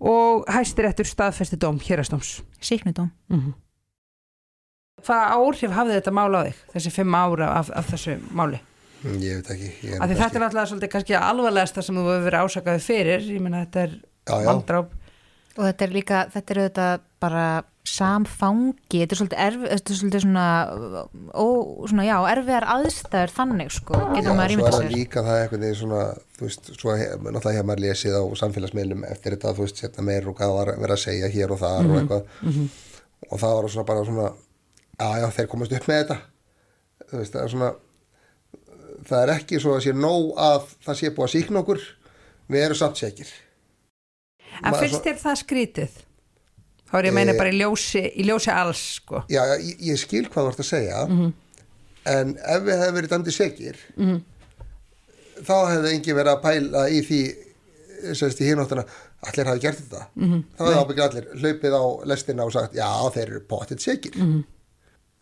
og hæstiréttur staðfesti dóm hérastóms. Síknudóm. Mm -hmm. Hvaða áhrif hafði þetta mál á þig, þessi fimm ára af, af þessu máli? Ég veit ekki. Ég því þetta er náttúrulega svolítið kannski alvarlegasta sem þú hefur verið ásakaði fyrir, ég meina þetta er Já, já. vandráp. Og þetta er líka, þetta er auðvitað bara samfangi, þetta er svolítið erf, þetta er svolítið svona, ó, svona já, erfiðar aðstæður þannig sko, getur Já, maður svo ímyndað er það sér. líka það eitthvað þegar svona, þú veist, svo náttúrulega hefur maður lesið á samfélagsmiðlum eftir þetta, þú veist, hérna meir og hvað var verið að segja hér og þar og Mhm, eitthvað mhm. og það var svona bara svona já, já, þeir komast upp með þetta þú veist, það er svona það er ekki svo að sé nóg að það sé búið að síkna okkur við erum samt sekir En finnst þér það skrítið? Þá er ég að meina Eh, bara í ljósi, í ljósi alls, sko. já, ég, ég skil hvað þú ert að segja Mhm. en ef við hefum verið dæmdi sekir Mhm. þá hefði engin verið að pæla í því sérst í hinóttuna allir hafi gert þetta Mhm. þá hefði Nei. ábyggja allir hlaupið á lestina og sagt já þeir eru potið sekir Mhm.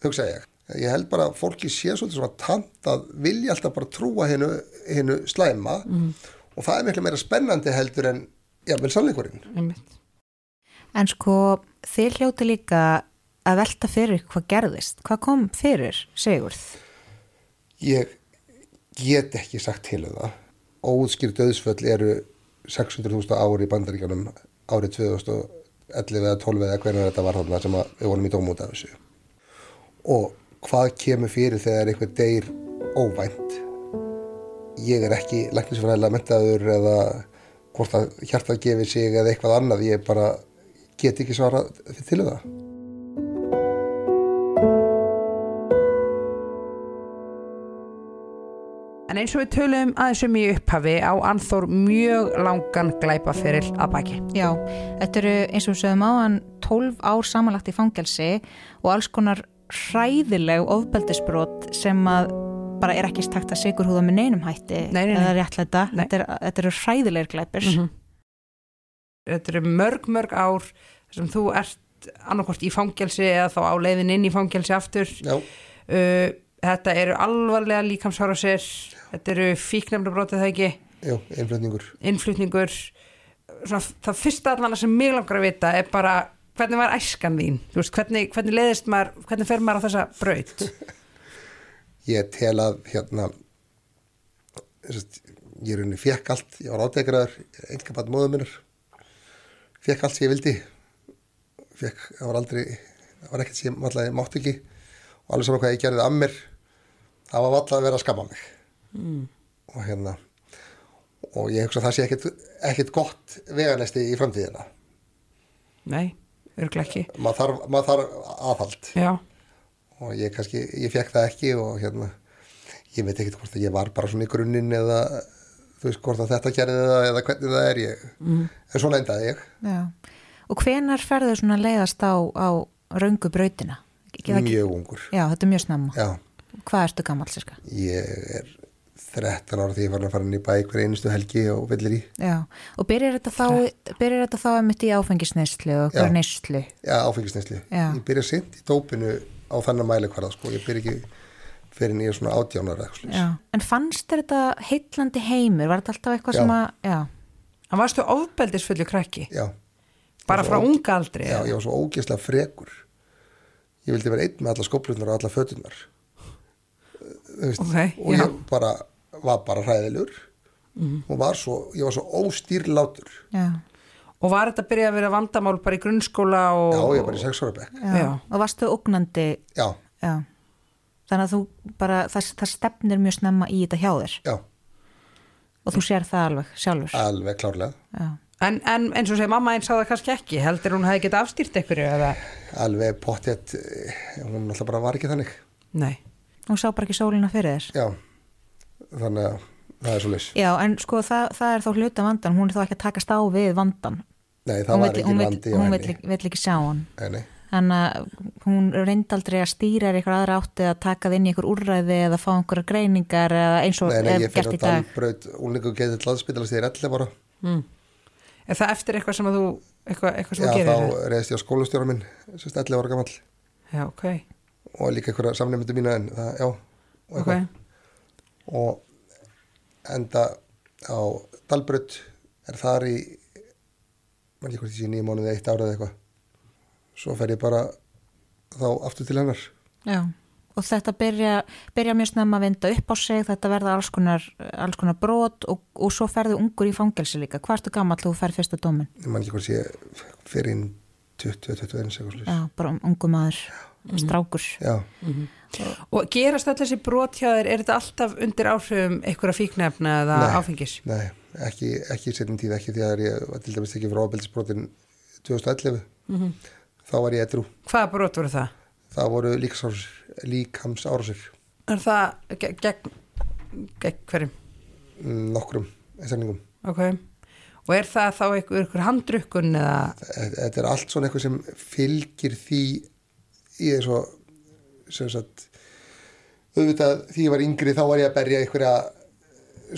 hugsa ég ég held bara að fólki sé svolítið svona tant að vilja alltaf bara trúa hennu, hennu slæma Mhm. og það er miklu meira spennandi heldur en jafnvel sannleikurinn Einmitt. En sko, þið hljóti líka að velta fyrir hvað gerðist. Hvað kom fyrir Sigurð? ég get ekki sagt til um það óutskýrt döðsföll eru 600.000 ári í bandaríkjanum árið 2011 eða 12 eða hvernig þetta var þarna sem við vorum í dómúta af þessu og hvað kemur fyrir þegar einhver deyr óvænt? Ég er ekki læknisfræðilega mentaður eða hvort að hjartað gefi sig eða eitthvað annað. Ég bara get ekki svara til um það. En eins og við tölum aðeins um í upphafi á Anþór mjög langan glæpaferil að baki. Já, þetta eru eins og við sögum á hann 12 ár samanlagt í fangelsi og alls konar hræðileg ofbeldisbrot sem að bara er ekki stakt að sigur húða með neinum hætti Nei, nei, nei. eða réttlæta. Þetta, er, þetta eru hræðilegir glæpir. Mhm. Þetta eru mörg, mörg ár sem þú ert annarkvort í fangelsi eða þá á leiðin inn í fangelsi aftur. Já. Uh, þetta eru alvarlega líkamsára sér, þetta eru fíknefna brotið það ekki, Jú, einflutningur innflutningur. Svona, það fyrsta allan sem mig langar að vita er bara hvernig var æskan þín? Veist, hvernig, hvernig leiðist maður, hvernig fer maður á þessa braut? ég tel að hérna ég er unni fekk allt ég var átekraður, enga bætt móðu minnar fekk allt sem ég vildi fekk, það var aldrei það var ekkert sem ég alltaf mátt ekki og alveg saman hvað ég gerði að mér það var alltaf að vera að skama mig Mm. og hérna og ég hugsa að það sé ekkert, ekkert gott veganesti í framtíðina Nei, örglega ekki. maður þarf, maður þarf aðhald Já. og ég kannski, ég fekk það ekki og hérna, ég veit ekkert hvort að ég var bara svona í grunninn eða þú veist hvort að þetta gerði það eða hvernig það er ég, Mhm. en svona endaði ég Já. Og hvenar ferðu svona leiðast á, á röngu brautina? Ekki- ekki- mjög ungur Já, þetta er mjög snemma. Já. Hvað ertu gammal sérska? ég er 13 ára því ég var að fara inn í bæ hver einustu helgi og villir í Já, og byrjar þetta þá, byrjar þetta þá einmitt í áfengisneislu og Já. hver neislu? Já, áfengisneslu. Já. Ég byrja sent í dópinu á þannig mælikvarða, sko. Ég byrja ekki fyrir nýja svona átjánar. Já, en fannst þér þetta heitlandi heimur? Var þetta alltaf eitthvað Já. sem að, já, En varstu ofbeldisfullu krakki? Já. Bara frá unga aldri? Já, ég var svo ógeðslega frekur. Ég vildi vera einn með alla skóplunar og alla fötunar. Veist, Ok, og já. ég bara, var bara hræðilegur Mhm. og var svo, ég var svo óstýrlátur. já, Og var þetta að byrja að vera vandamál bara í grunnskóla og... Já, ég var bara í sex ára bekk. já. Já. Og varstu ógnandi? Já. Já. Þannig að þú bara, það, það stefnir mjög snemma í þetta hjá þér? Já. Og þú sér það alveg sjálfur? Alveg klárlega. Já. En, en eins og segir, mamma einn sá það kannski ekki, heldur hún hefði getað afstýrt einhverju eða? Alveg pottjett, hún alltaf bara var ekki þannig. Nei. Hún sá bara ekki sólina fyrir þér? Já, þannig að það er svo leys. Já, en sko það, það er þá hluta vandan, hún er þá ekki að takast á við vandan. Nei, það Hún var ekki vandi Hún vill, ekki- vill ekki sjá hann. Nei, nei. Þannig að hún reyndi aldrei að stýra eitthvað aðra átti að taka það inn í einhver úrræði eða fá einhverja greiningar eða eins og Nei, nei, er ég fyrir gert í að dag. dalbraut úlingu getið landsbytalast þegar 11 bara. Mm. Er það eftir eitthvað sem að þú, eitthvað, eitthvað sem Já, þú gerir? þá reyðist ég á skólastjóra minn, sérst 11 ára gamall. Já, ok. Og líka einhverja samnefndu mína en það, já. Og, Ok. Og enda á dalbraut er þar í, mann ekki hvort sé nýja mánuði eitt ára eða eitthvað. Svo fer ég bara þá aftur til hennar. Já. og þetta byrja, byrja mjög snemma að vinda upp á sig, þetta verða alls konar, alls konar brot og, og svo ferðu ungur í fangelsi líka. Hvað ertu gammal þú fer fyrsta dómin? Ég man ekki hvort sé fyrir inn 20-21 sekundur. Já, bara ungu maður, strákur. Já. Og gerast allir þessi brot hjá þér, er þetta alltaf undir áhrifum einhverja fíknefna eða Nei. áfengis? Nei, ekki, ekki í setjum tíð, ekki því að ég var til dæmis ekki frá ábyrðisbrotin 2011. Mhm. Þá var ég edru. Hvaða brot voru það? Það voru líkams árásir. Er það ge- gegn, gegn hverjum? Mm, Nokkrum einstakningum. Ok. Og er það þá einhver, einhver handrukkun eða? Þetta er allt svona eitthvað sem fylgir því í eins og sem sagt auðvitað því ég var yngri þá var ég að berja einhverja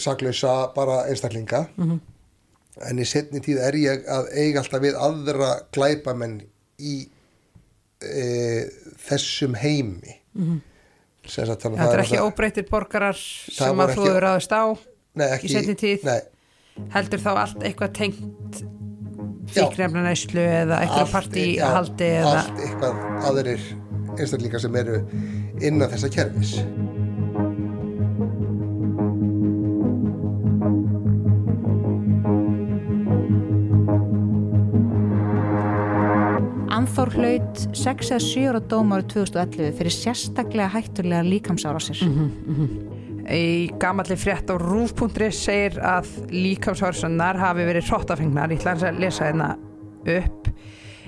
saklausa bara einstaklinga Mhm. en í setni tíð er ég að eiga alltaf við aðra glæpamenn í e, þessum heimi Mhm. sem sagt þannig að Þetta er það ekki óbreytir borgarar Það sem að þú hefur ráðist á Nei, ekki- í setni tíð? nei. Heldur þá allt eitthvað tengt Já. fíknefna næslu eða eitthvað Allt- partí já, haldi eða? allt eitthvað aðrir einstaklingar sem eru innan þessa kerfis Anþór hlaut 6 eða 7 ára dóm árið 2011 fyrir sérstaklega hættulega líkamsárásir. Í gamalli frétt á rúf.is segir að líkamsársannar hafi verið hrottafengnar, ég ætla að lesa hérna upp.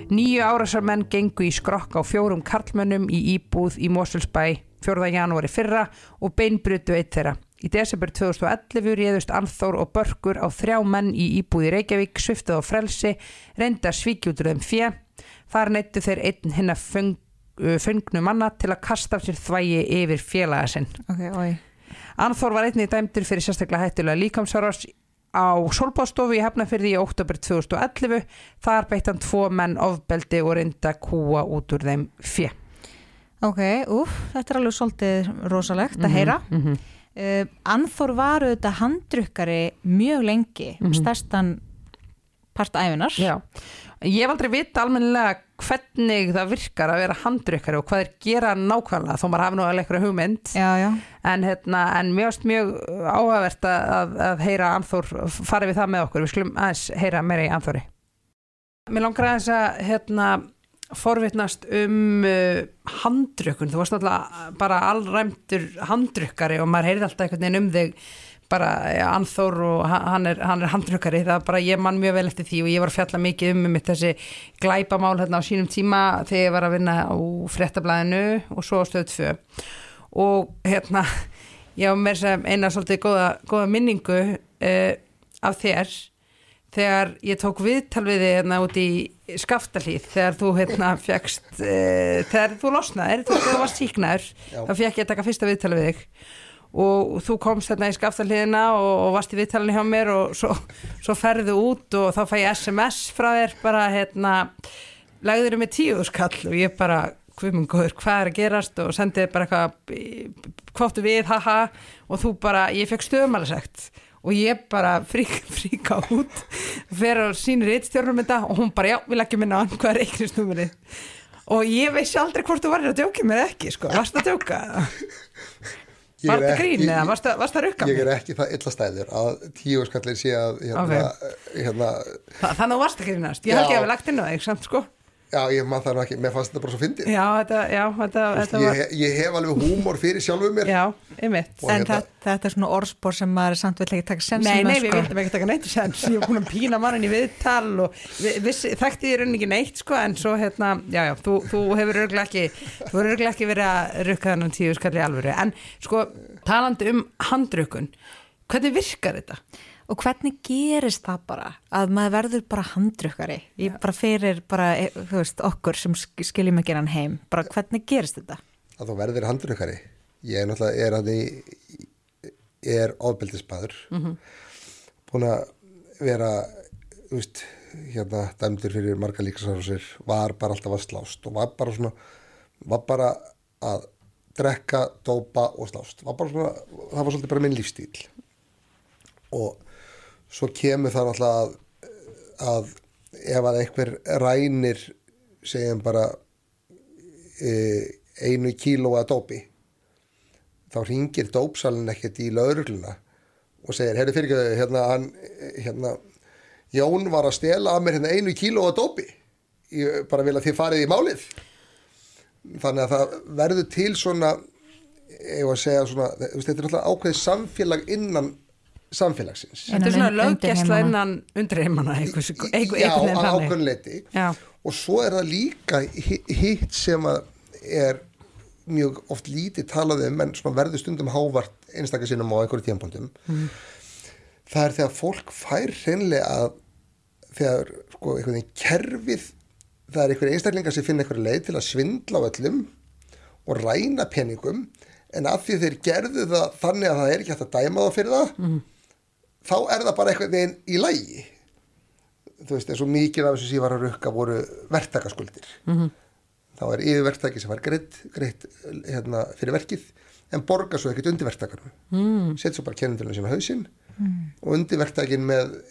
Nýju árásarmenn gengu í skrokk á fjórum karlmönnum í íbúð í Mosulsbæ 4. janúari fyrra og beinbrutu eitt þeirra. Í desember 2011 réðust Anþór og Börkur á þrjá menn í íbúð í Reykjavík, sviftuð á frelsi, reynda svíkjútur þeim fjö. Þar neittu þeir einn hinn að föngnu manna til að kasta af sér þvægi yfir félaga sinn. Anþór var einnig dæmdur fyrir sérstaklega hættulega líkamsárás á Solbástofu í Hefnafyrði í oktober 2011. Þar beitt hann tvo menn ofbeldi og reynda kúa út úr þeim fjö. Ok, úf, þetta er alveg svolítið rosalegt Mhm, að heyra. mhm. Uh, Anþór var auðvitað handrukkari mjög lengi, Mhm. stærstan part æfinar. Já, ég hef aldrei vita almennilega hvernig það virkar að vera handrukkari og hvað er gera nákvæmlega þó maður hafi nú alveg eitthvað hugmynd. Já, já. En, hérna, en varst mjög áhugavert að, að, að heyra Anþór farið við það með okkur, við skulum aðeins heyra meira í Anþóri Mér langar aðeins að hérna, forvitnast um uh, handrukkun, þú varst náttúrulega bara allræmtur handrukkari og maður heyrði alltaf einhvern veginn um þig bara Anþór og ha- hann er, hann er handrukkari, það er bara ég mann mjög vel eftir því og ég var að fjalla mikið um mitt þessi glæpamál hérna á sínum tíma þegar ég var að vinna á fréttablaðinu og svo á stöð 2 og hérna ég á mér sem eina svolítið góða, góða minningu uh, af þér þegar ég tók viðtal við þig hérna út í skaftalíð þegar þú hérna fjækst uh, þegar þú losnaðir, þú, þú varst síknaður Já. þá fjæk ég að taka fyrsta viðtal við þig og þú komst hérna í skaftalíðina og, og varst í viðtalinu hjá mér og svo, svo ferðu út og þá fæ ég SMS frá þér bara hérna lagður með tíu skall og ég bara minn góður, hvað er að gerast? og sendið bara eitthvað hváttu við, haha og þú bara, ég fekk stöðumælisegt og ég bara frík, fríka út fyrir að sínir eittstjórnum þetta og hún bara, já, við leggjum minna á hann, hvað er reiknisnúmerið og ég veist aldrei hvort þú varir að djóka með ekki, sko, varst að djóka? Ég var þetta ekki- grín eða varst að, varst að rukka Ég er ekki það illa stæður að tíu skallin sé að hérna, hérna, Þa, þannig varst að grínast, ég held ég að við lagt inn á þig samt, sko já, ég maður það nú ekki, mér fannst þetta bara svo fyndið. já, þetta, já, þetta, þetta Ég, var he- ég hef alveg húmor fyrir sjálfum mér. já, einmitt Og En hérna- þetta, þetta er svona orðspor sem maður samt vill ekki taka sensin Nei, með, nei, við sko. vildum ekki taka neitt sens ég var búin að pína mannin í viðtal og við, vissi, þekkti þér enn ekki neitt sko, en svo hérna, já, já, þú, þú hefur örglega ekki, þú hefur örglega ekki verið að rukka þennan tíu skalli í alvöru en sko, talandi um handrukun hvernig virkar þetta? Og hvernig gerist það bara að maður verður bara handrukkari ég bara fyrir bara, eh, þú veist, okkur sem sk- skiljum ekki hann heim bara hvernig gerist þetta? Að þú verðir handrukari. Ég er náttúrulega, er að því, er ofbeldisbadur. Mhm. Búin að vera, þú veist, hérna, dæmdur fyrir marga líkasárásir, var bara alltaf að slást og var bara svona, var bara að drekka, dópa og slást. Var bara svona, það var svolítið bara minn lífstíl. Og svo kemur það náttúrulega að, að ef að einhver rænir segjum bara e, einu kíló að dópi þá ringir dópsalinn ekkert í laurugluna og segir, heyrðu fyrir ekki hérna, hérna Jón var að stela að mér hérna einu kíló að dópi. Ég bara vil að þið farið í málið. Þannig að það verður til svona ég var að segja svona þetta er alltaf ákveðið samfélag innan samfélagsins Þetta er svona undirheimana. innan undirheimana Já, einhvern veginn að þannig. ákveðin leiti Já. og svo er það líka hi- hitt sem að er mjög oft lítið talað um en verður stundum hávart einstakar sinnum á einhverju tímpundum Mhm. það er þegar fólk fær hreinlega að þegar sko einhvern veginn kerfið það er einhverju einstaklingar sem finna einhverju leið til að svindla á öllum og ræna peningum en að því þeir gerðu það þannig að það er ekki hægt að dæma það fyrir það Mhm. Þá er það bara einhvern veginn í lægi þú veist, eins og mikið af þessu sem ég var að rukka voru verktakaskuldir Mhm. þá er yfirverktaki sem var greitt, greitt hérna, fyrir verkið en borgar svo ekkert undir verktakanum Mm. set svo bara kennindurinn sín á hausinn Mm. og undir verktakin með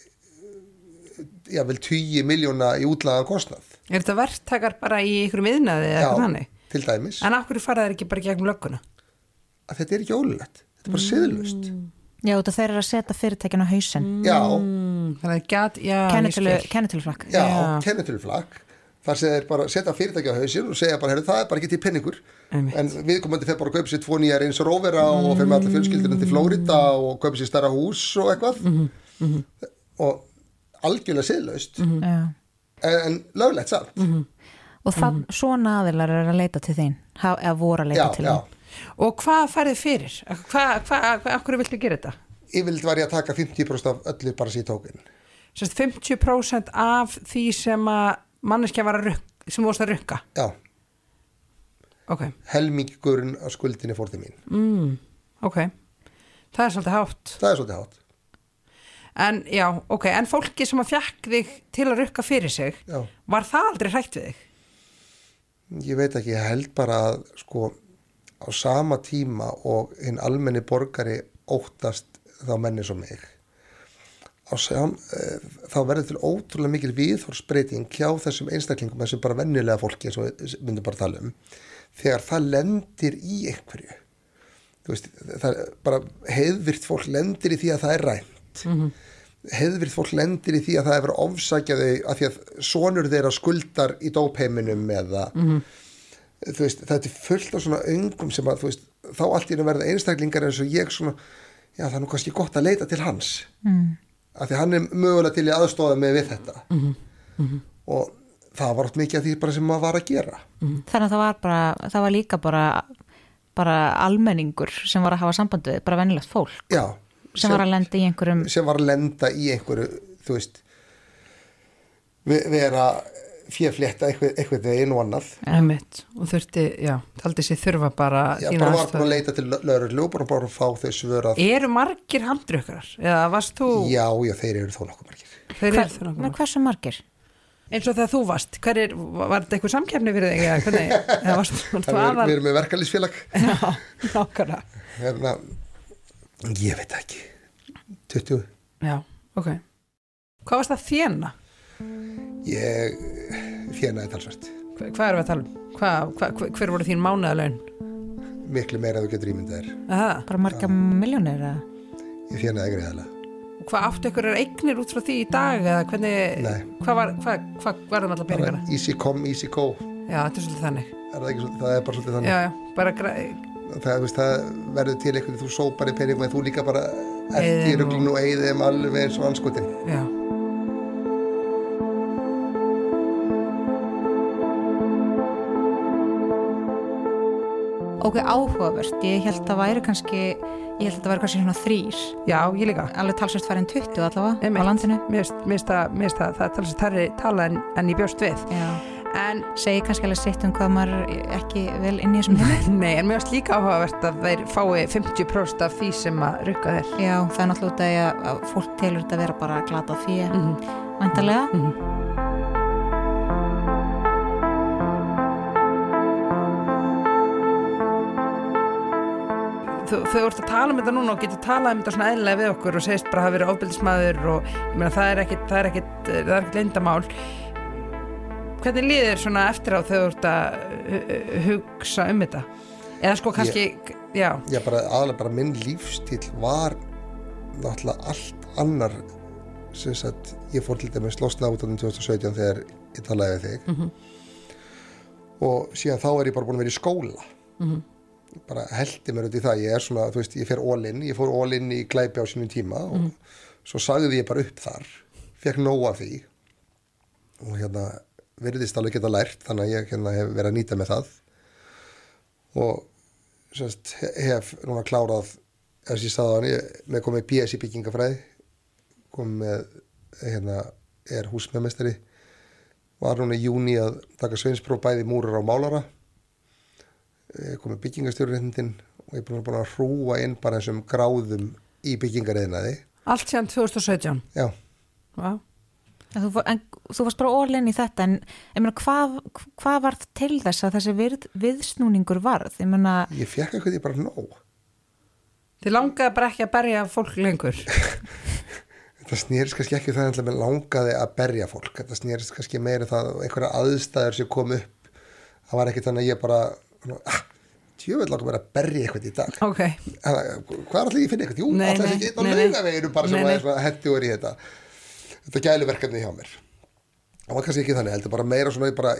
já vel 20 miljóna í útlagan kostnað Er þetta verktakar bara í ykkur miðnaði eða Já, eitthvað þannig? til dæmis En af hverju fara þeir ekki bara gegnum lögguna? að þetta er ekki ólulegt, þetta er bara siðlust Já, þetta þeir eru að setja fyrirtækin á hausinn. Já. Mm, þannig að gæt, já, Kennitölu, ég skil. kennitöluflakk. Já, já. kennitöluflagg þar sem þeir bara setja fyrirtæki á hausinn og segja bara, herru, það er bara ekki til penningur Einmitt. en viðkomandi fer bara að kaupa sér tvo nýjar eins og róvera og fer með alla fjölskyldunum til Flórida og kaupa sér stærra hús og eitthvað. Og algjörlega siðlaust. Já. en, en löglegt samt. Og það, svona aðilar er að leita til þín ha- eða voru að leita Já, til já. Og hvað færið fyrir? Hvað, hvað, hvað, hverju viltu gera þetta? yfirleitt var ég að taka 50% af öllu bara sér tókin Sérst 50% af því sem að manneskja var að rukka, sem vorst að rukka. já, Ok, helmingurinn af skuldinni fór til mín mm, ok. Það er svolítið hátt. það er svolítið hátt En já, ok, en fólki sem að fjekk þig til að rukka fyrir sig, Já. var það aldrei hrætt við þig? ég veit ekki, ég held bara að sko á sama tíma og hinn almenni borgari óttast þá menni svo e, þá verður til ótrúlega mikil viðhorsbreyting hjá þessum einstaklingum þessum bara vennilega fólki og við myndum bara tala um þegar það lendir í einhverju veist, bara heiðvirt fólk lendir í því að það er rænt Mhm. heiðvirt fólk lendir í því að það er verið að ofsækja þau af því að sonur þeirra skuldar í dópheiminum eða Mhm. þú veist, þetta er fullt af svona öngum sem að, veist, þá allt í einu verða einstaklingar eins og ég svona, já það er nú kannski gott að leita til hans Mm. af því hann er mögulega til í aðstóða með við þetta Mhm. Mhm. og það var oft mikið af því sem maður var að gera Þannig að það var bara, það var líka bara bara almenningur sem var að hafa samband við, bara venilegt fólk já, sem, var að lenda í einhverjum sem var að lenda í einhverju þú veist ve- vera fjeflétta eitthvað, eitthvað einu og annað. Einmitt. Og þurfti, já, taldi sér þurfa bara já, bara var bara að leita til lauruglu og bara, bara að fá þau svör að Eru margir varst þú... já, já, þeir eru þó nokkuð margir. Þeir eru þó nokkuð Men hversu margir? eins og þegar þú varst hver er, var þetta eitthvað samkefni fyrir þig eða hvernig, eða varst Þannig við, aðal við erum með verkalýsfélag já, nákvæmlega. Hérna, ég veit ekki. 20 já, ok. Hvað varst það að þjena? Ég þjenaði talsvert Hva, hvað erum við að tala um? Hva, hva, hver voru þín mánaðalaun? miklu meira en þú getur ímyndað þér Aha. Bara marga miljónir eða? ég þjenaði greiðalega og hvað áttu ykkur eignir út frá því í dag eða hvernig, hvað var hvað varðum allar peningana? easy come, easy go já, þetta er svolítið þannig er það, ekki, svolítið- það er bara svolítið þannig já, já, bara græ, það, það verður til einhvern þú sópar í peningum en þú líka bara í Eyðir ruglun og eigðum alveg eins og anskotin já Ok, áhugavert, ég held að væri kannski ég held að það væri kannski svona þrýr já, ég líka. Alveg talsvært færið en 20 allavega Einmitt. á landinu. Mér finnst það, mér finnst það, það er talsið tærri tala en, en ég bjóst við. Já. en Segir kannski alveg sitt um hvað maður er ekki vel inn í þessum heimi? Nei, en mér finnst líka áhugavert að þeir fái 50% af því sem að rukka þér. Já, það er náttúrulega út af því að að fólk telur þetta vera bara glatað fyrir Mm -hmm. Þú, þau ert að tala um þetta núna og getur talað um þetta svona eðlilega við okkur og segist bara að hafa verið ofbildismæður og ég meina það er er ekkit, leyndamál. Hvernig líður svona eftir á þú ert að hu- hu- hugsa um þetta? eða sko kannski, já, Já, bara aðalega bara minn lífstíl var náttúrulega allt annar sem sagt, ég fór til dæmis losna út á 2017 þegar ég talaði við þig Mhm. og síðan þá er ég bara búin að vera í skóla Mhm. Bara heldi mér út í það. Ég er svona, þú veist, ég fer in ég fór in í glæpi á sínum tíma og Mhm. svo sagði ég bara upp þar fekk nóg af því og hérna virðist alveg geta lært þannig að ég hérna, hef verið að nýta með það. Og sérst, hef núna klárað þess að ég sagði hann, ég með komið BS í byggingafræði komið með hérna, er húsmeðmestari var núna í júni að taka sveinspróf bæði múrar á málara komið byggingastjórnréttindin og ég er búin að, hrúa inn bara þessum gráðum í byggingariðnaði. Allt síðan 2017 já, Vá. En þú, fór- en þú varst bara orðin í þetta en ég meina, hvað, hvað var til þess að þessi við, viðsnúningur varð? Ég meina, ég fekk eitthvað ég bara nóg. Þið langaði bara ekki að berja fólk lengur. Þetta snýrist kannski ekki um það að langaði að berja fólk. Þetta snýrist kannski meira um það einhverja aðstæður sem kom upp. Það var ekki þannig að ég bara ah, tjöfell langar mér að berja eitthvað í dag. Ok, Þannig, hvað er allir ég að finna eitthvað? Jú, þessi ekki einn á laugaveginu bara sem Nei, nei. er svona hendugur í þetta. Þetta gæluverkefni hjá mér. Það var kannski ekki þannig, heldur bara meira svona ég bara,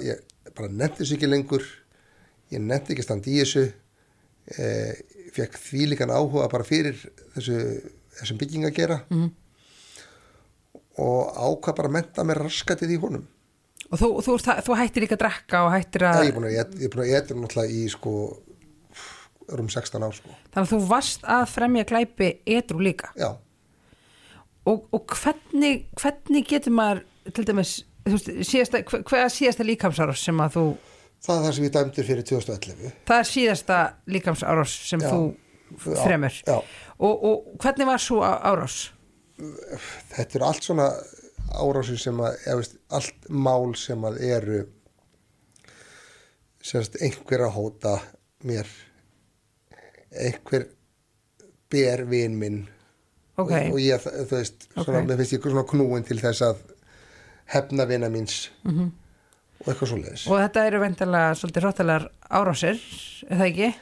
bara nefndi þessu ekki lengur. Ég nefndi ekki að standa í þessu. Eh, fekk því líkan áhuga bara fyrir þessu þessum bygging að gera Mhm. og ákvað bara að menta mér raskatið í honum og þú, þú, þú, þú hættir líka að drekka og hættir Já, að ég er búin að ég er etra náttúrulega í sko rúm 16 ár sko þannig að þú varst að fremja glæpi edru líka Já. og, og hvernig, hvernig getur maður til dæmis síðasta, hvað er síðasta líkamsárás sem að þú það er það sem ég dæmdur fyrir 2011 það er síðasta líkamsárás sem Já. þú Já, fremur já. og, og hvernig var svo árás þetta eru allt svona árásir sem að, eða veist, allt mál sem að eru semst einhver að hóta mér einhver ber vin minn Ok. og, og ég, þú veist, svona, Ok. mér finnst ég svona knúin til þess að hefna vina míns Mhm. og eitthvað svo leiðis og þetta eru vendalega svolítið hróttalegar árásir er það ekki?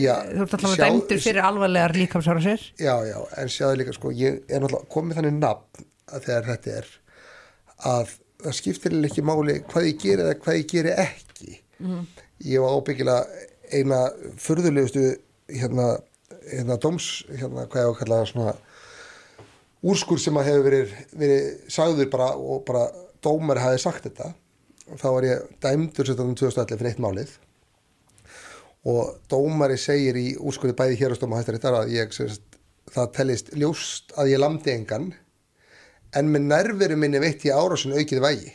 Já, þú ert alltaf sjá- dæmdur fyrir alvarlegar líkamsárásir Já, já, en sjáðu líka sko, ég er náttúrulega komið þannig nafn að þegar þetta er að það skiptir ekki máli hvað ég geri eða hvað ég geri ekki. Mhm. ég var ábyggilega eina furðulegustu hérna, hérna dóms hérna hvað ég á að kalla svona úrskur sem að hefur verið, verið sagður bara og bara dómar hafi sagt þetta. Þá var ég dæmdur 2011 fyrir eitt málið. Og dómari segir í úrskurði bæði hérastóma hættarittar að ég sérst, það tellist ljóst að ég lamdi engan en með nærveru minni veitt ég árásin aukið vægi.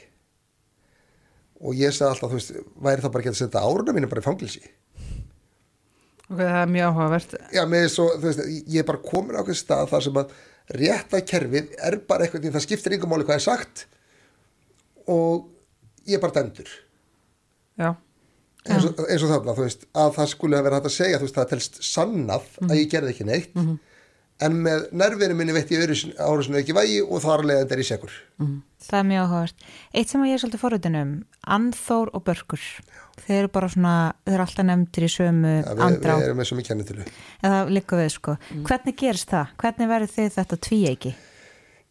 Og ég sagði alltaf, þú veist, væri það bara ekki að setja áruna mínu bara í fangilsi ok, það er mjög áhugavert. Já, með svo, þú veist, ég er bara komin á einhvern stað þar sem að rétta kerfið er bara eitthvað, það skiptir yngum máli hvað er sagt. Og ég er bara dæmdur. Já, eins og, eins og þarna, þú veist, að það skulle verið hægt að segja, þú veist, það telst sannað að ég gerði ekki neitt en með nervinu minni veitt ég árusinu ekki vægi og þar leðandi er ég segur það er mjög áhugavert. Eitt sem að ég er svolítið forröðin um, Anþór og Börkur, þeir eru bara svona, þeir eru alltaf nefndir í sömu ja, við, andrá, við erum með svo mikið kennitölu eða líka við sko. Hvernig gerist það? Hvernig verður þið þetta tvíeiki?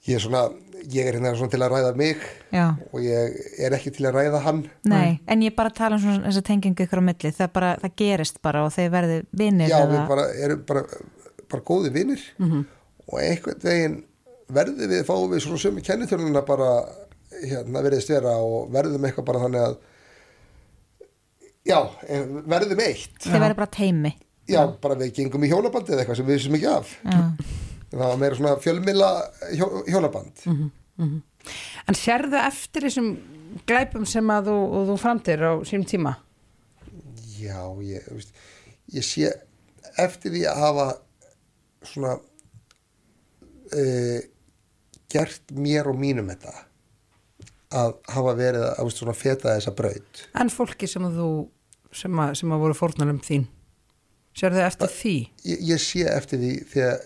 ég er svona, ég er hérna svona til að ræða mig Já. og ég er ekki til að ræða hann Nei, en ég bara tala um svona þessa tengingu ykkur á milli, það, bara, það gerist bara og þeir verði vinnir já, við bara, erum bara, bara góði vinnir Mhm. og einhvern veginn verðum við, fáum við svona sömu kennitöluna bara hérna veriðist vera og verðum eitthvað bara þannig að já, eh, verðum eitt Þeir verði bara teimi. já, bara við gengum í hjólabandi eða eitthvað sem við vissum ekki af Já. það var meira svona fjölmila hjó, hjólaband Mhm. en sérðu eftir þessum glæpum sem að þú, þú framtir á sínum tíma já, ég, veist, ég sé eftir því að hafa svona uh, gert mér og mínum þetta að hafa verið að svona feta þessa braut. En fólki sem að þú sem að, sem að voru fórnalum þín sérðu eftir því? ég, ég sé eftir því þegar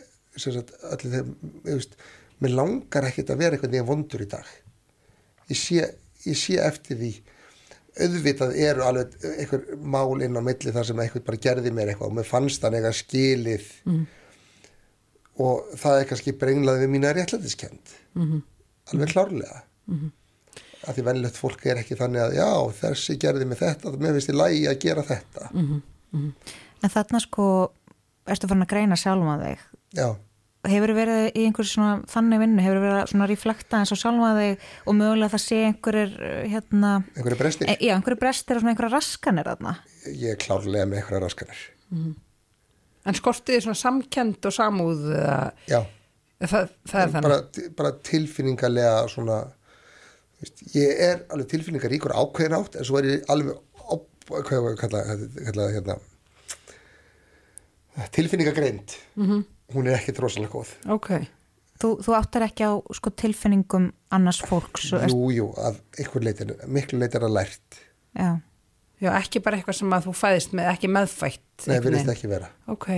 mér langar ekkert að vera einhvern veginn vondur í dag. Ég sé, ég sé eftir því. Auðvitað eru alveg einhver mál inn á milli þar sem einhver bara gerði mér eitthvað og mér fannst hann eitthvað skilið. Mhm. Og það er kannski brenglaði við mína réttlætiskend Mhm. alveg klárlega Mhm. að því venilegt fólk er ekki þannig að já, þessi gerði mig þetta, mér finnst í lægi að gera þetta Mhm. Mhm. En þarna sko, ertu farin að greina sjálfa þig já, hefur verið í einhver svona þannig vinnu, hefur verið svona reflekta eins og sjálfa þig og mögulega það sé einhverjir hérna, einhverju brestir e, já, einhverjir brestir og svona einhverja raskanir þarna ég er klárlega með einhverja raskanir Mhm. En skortið þið svona samkend og samúð eða, já, það, það er bara, bara tilfinningarlega svona þú veist, ég er alveg tilfinningaríkur ákveðin átt en svo er ég alveg á, hvað ég kalla, kalla hérna? Tilfinningagreind. Mhm. hún er ekki rosalega góð. Ok, Þú, þú áttar ekki á sko, tilfinningum annars fólks og jú, jú, að einhver leitir miklu leitir að lært. Já, já ekki bara eitthvað sem að þú fæðist með, ekki meðfætt Nei, virðist ekki vera. Ok,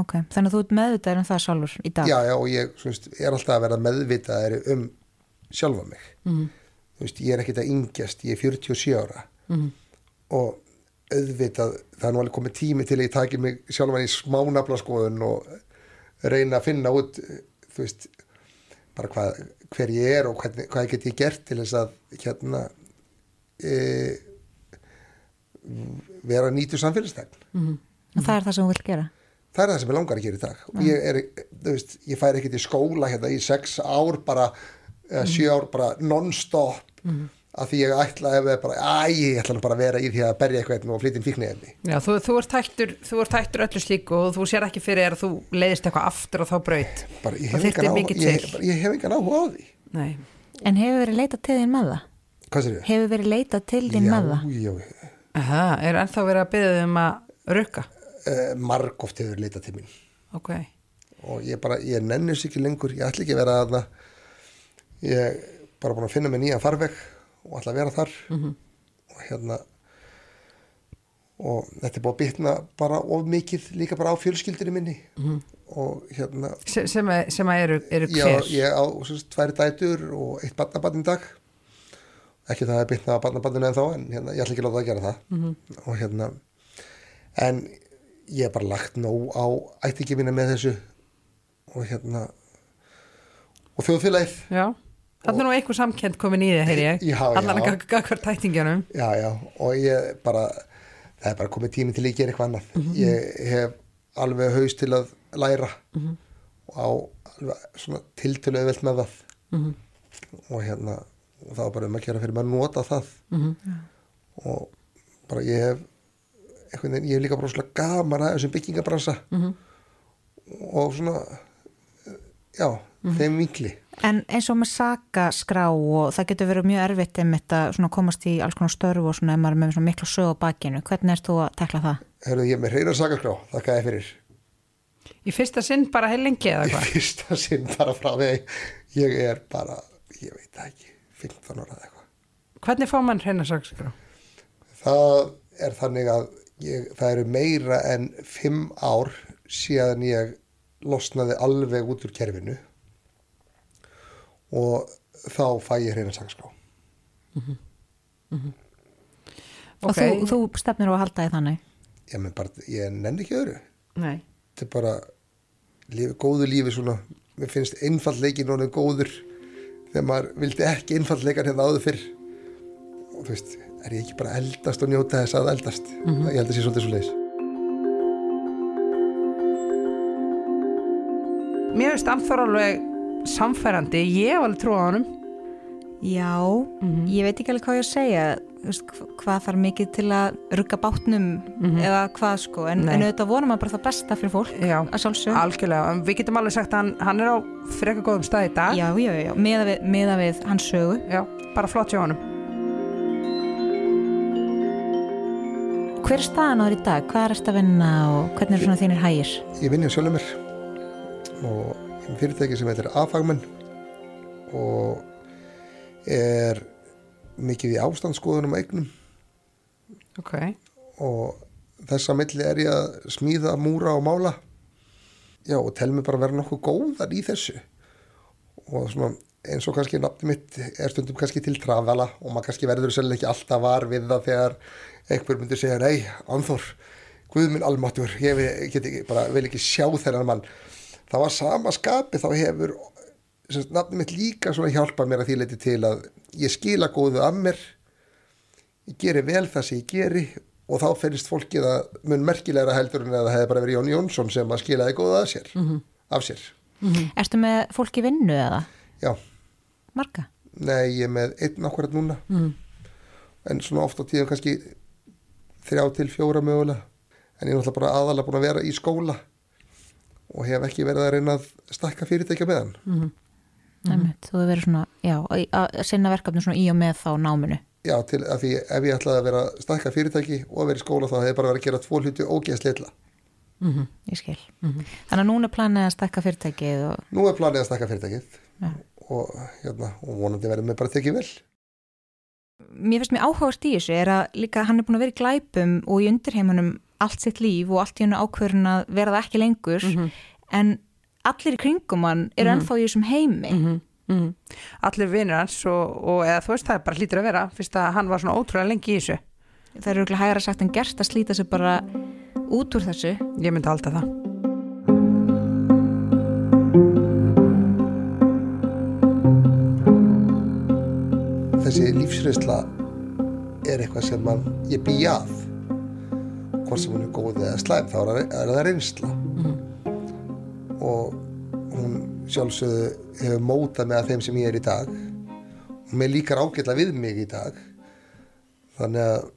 ok, þannig að þú ert meðvitaður um það sjálfur í dag? Já, já, og ég veist, er alltaf að vera meðvitaðari um sjálfa mig. Mhm. þú veist, ég er ekkit að yngjast, ég er 47 ára. Mhm. og auðvitað, það er nú alveg komið tími til að ég taki mig sjálfan í smánafla skoðun og reyna að finna út þú veist bara hvað, hver ég er og hvernig, hvað get ég gert til þess að hérna e, vera nýtu samfélagstegn Mhm. og það er það sem þú vilt gera það er það sem ég langar að gera í dag og ég er, þú veist, ég fær ekkert í skóla hérna í sex ár bara eða sjö ár bara non-stop Mhm. að því ég ætla ef það bara, æ, ég ætla bara að vera í því að berja eitthvað og flytja inn fíknefni já þú, þú, ert hættur, þú ert hættur öllu slíku og þú sér ekki fyrir að þú leiðist eitthvað aftur og þá braut bara, ég hef áhuga- ég, ég hef engan áhuga á því Nei. En hefur verið leitað til þín með það? hvað sér ég? Hefur verið leitað til þín með það? já, já, Aha, er ennþá verið að byggja um að rukka? Uh, margóft hefur leitað til mín. Ok, og ég bara, ég nennis ekki lengur. Ég ætla ekki að vera að ég er bara búin að finna mig nýja farveg og ætla að vera þar. Mhm. og hérna og þetta er búin að bitna bara of mikið líka bara á fjölskyldinu minni. Mhm. og hérna sem, sem, að, sem að eru, eru já, hver? ég á tværi dætur og eitt barnabarn í dag ekki það að bitna á barnabarninu en þá en hérna, ég ætla ekki að láta það að gera það. Mhm. og hérna en ég hef bara lagt nóg á ættingi mína með þessu. Og hérna og þjóðfélagið. Þannig er nú eitthvað samkend komin í þig, heyri ég. Já, Allan að gagvar tæktingjanum já, já, og ég bara það er bara komið tími til að gera eitthvað annað. Mhm. ég hef alveg haust til að læra. Mhm. og á alveg svona tiltölu auðvelt með það. Mhm. og hérna og það var bara um að gera fyrir maður að nota það Mhm. og bara ég hef einhvern veginn, ég hef líka bara svona gaman að þessum byggingabransa Mhm. og svona já, Mhm. þeim vinkli En eins og með sakaskrá og það getur verið mjög erfitt um þetta svona komast í alls konar störf og svona ef maður er með svona mikla sög á bakinu. Hvernig ert þú að tekla það? Herðu, ég er með reyna sagaskrá, þakka ég fyrir Í fyrsta sinn bara heil lengi eða í hvað? fyrsta sinn bara frá því ég er bara, ég veit ekki 15 ára eða eitthvað. Hvernig fá mann hreina sakskrá? það er þannig að ég, það eru meira en 5 ár síðan ég losnaði alveg út úr kerfinu og þá fæ ég reyna sagaskrá Og þú, þú stefnir á að halda því þannig? ég, bara, ég nenni ekki öðru. Nei. Þetta er bara lífi, góðu lífi svona. Mér finnst einfallleikin orðin góður þegar maður vildi ekki einfallleikan hérna áður fyrr. Og þú veist, er ég ekki bara eldast og njóta þess að eldast? Mhm. ég held að sé svolítið svo leiðis Mér finnst Anþór alveg samfærandi Ég hef alveg trú á honum. Já, ég veit ekki alveg hvað ég að segja. veist, hvað þarf mikið til að rugga bátnum eða hvað sko en, en auðvitað vonum að bara það besta fyrir fólk Já, að sjálfsög algjörlega Við getum alveg sagt að hann, hann er á freka góðum stað í dag. Já, já, já, meða við, meða við hans sögu. Já, bara flott hjá honum. Hver er staðan á þér í dag? Hvað er þetta að vinna og hvernig er svona þínir hægir? ég vinn hjá sjálfum mér og ég er fyrirtæki sem heitir A-fagmenn og er mikið í ástandsskoðunum á eignum. Ok. Og þessa milli er ég að smíða, múra og mála. Já og tel mig bara vera nokkuð góðar í þessu. Og svona eins og kannski nafni mitt er stundum kannski til trafala og maður kannski verður sérlega ekki alltaf var við það þegar einhver myndir segja nei, Anþór, Guð minn almáttur ég get ekki, bara vil ekki sjá þennan mann. Það var sama skapi þá hefur nafni mitt líka svona hjálpað mér að því leiti til að ég skila góðu af mér ég geri vel það sem ég geri og þá finnst fólkið að mun merkilegra heldur en að það hefði bara verið Jón Jónsson sem að skilaði góða af sér, Mhm. af sér. Ertu með fólk í vinnu eða? Já. Marga? Nei, ég er með einn akkurat núna Mhm. en svona oft á tíðum kannski þrjá til fjóra mögulega en ég er náttúrulega bara aðalega búin að vera í skóla og hef ekki verið að reyna að stakka fyrirtækja með hann Mm -hmm. Þú hefur verið svona, já, að sinna verkefni svona í og með þá náminu. Já, til að því ef ég ætlaði að vera stakka fyrirtæki og að vera í skóla þá hefði bara verið að gera tvo hluti ógeðsleitla Mm Ég skil. Þannig að núna er planið að stakka fyrirtækið og... Nú er planið að stakka fyrirtækið Já. og, hérna, og vonandi verður mig bara tekið vel Mér finnst mér áhugast í þessu er að líka hann er búin að vera í glæpum og í undirheimunum allt sitt líf og allt í hennu ákvörun að vera það ekki lengur en allir í kringum hann eru Mhm. ennþá í þessum heimi. Mhm, mhm. Allir vinnur hans og, og eða þú veist það er bara hlýtur að vera fyrst að hann var svona ótrúlega lengi í þessu Það eru ekki hægra sagt en gerst að slíta sig bara út úr þessu. Ég myndi halda það. þessi lífsreynsla er eitthvað sem man, ég bý að hvort sem hún er góð eða slæm þá er það, er það reynsla og hún sjálfsögðu hefur mótað með að þeim sem ég er í dag. Og mér líkar ágætla við mig í dag. Þannig að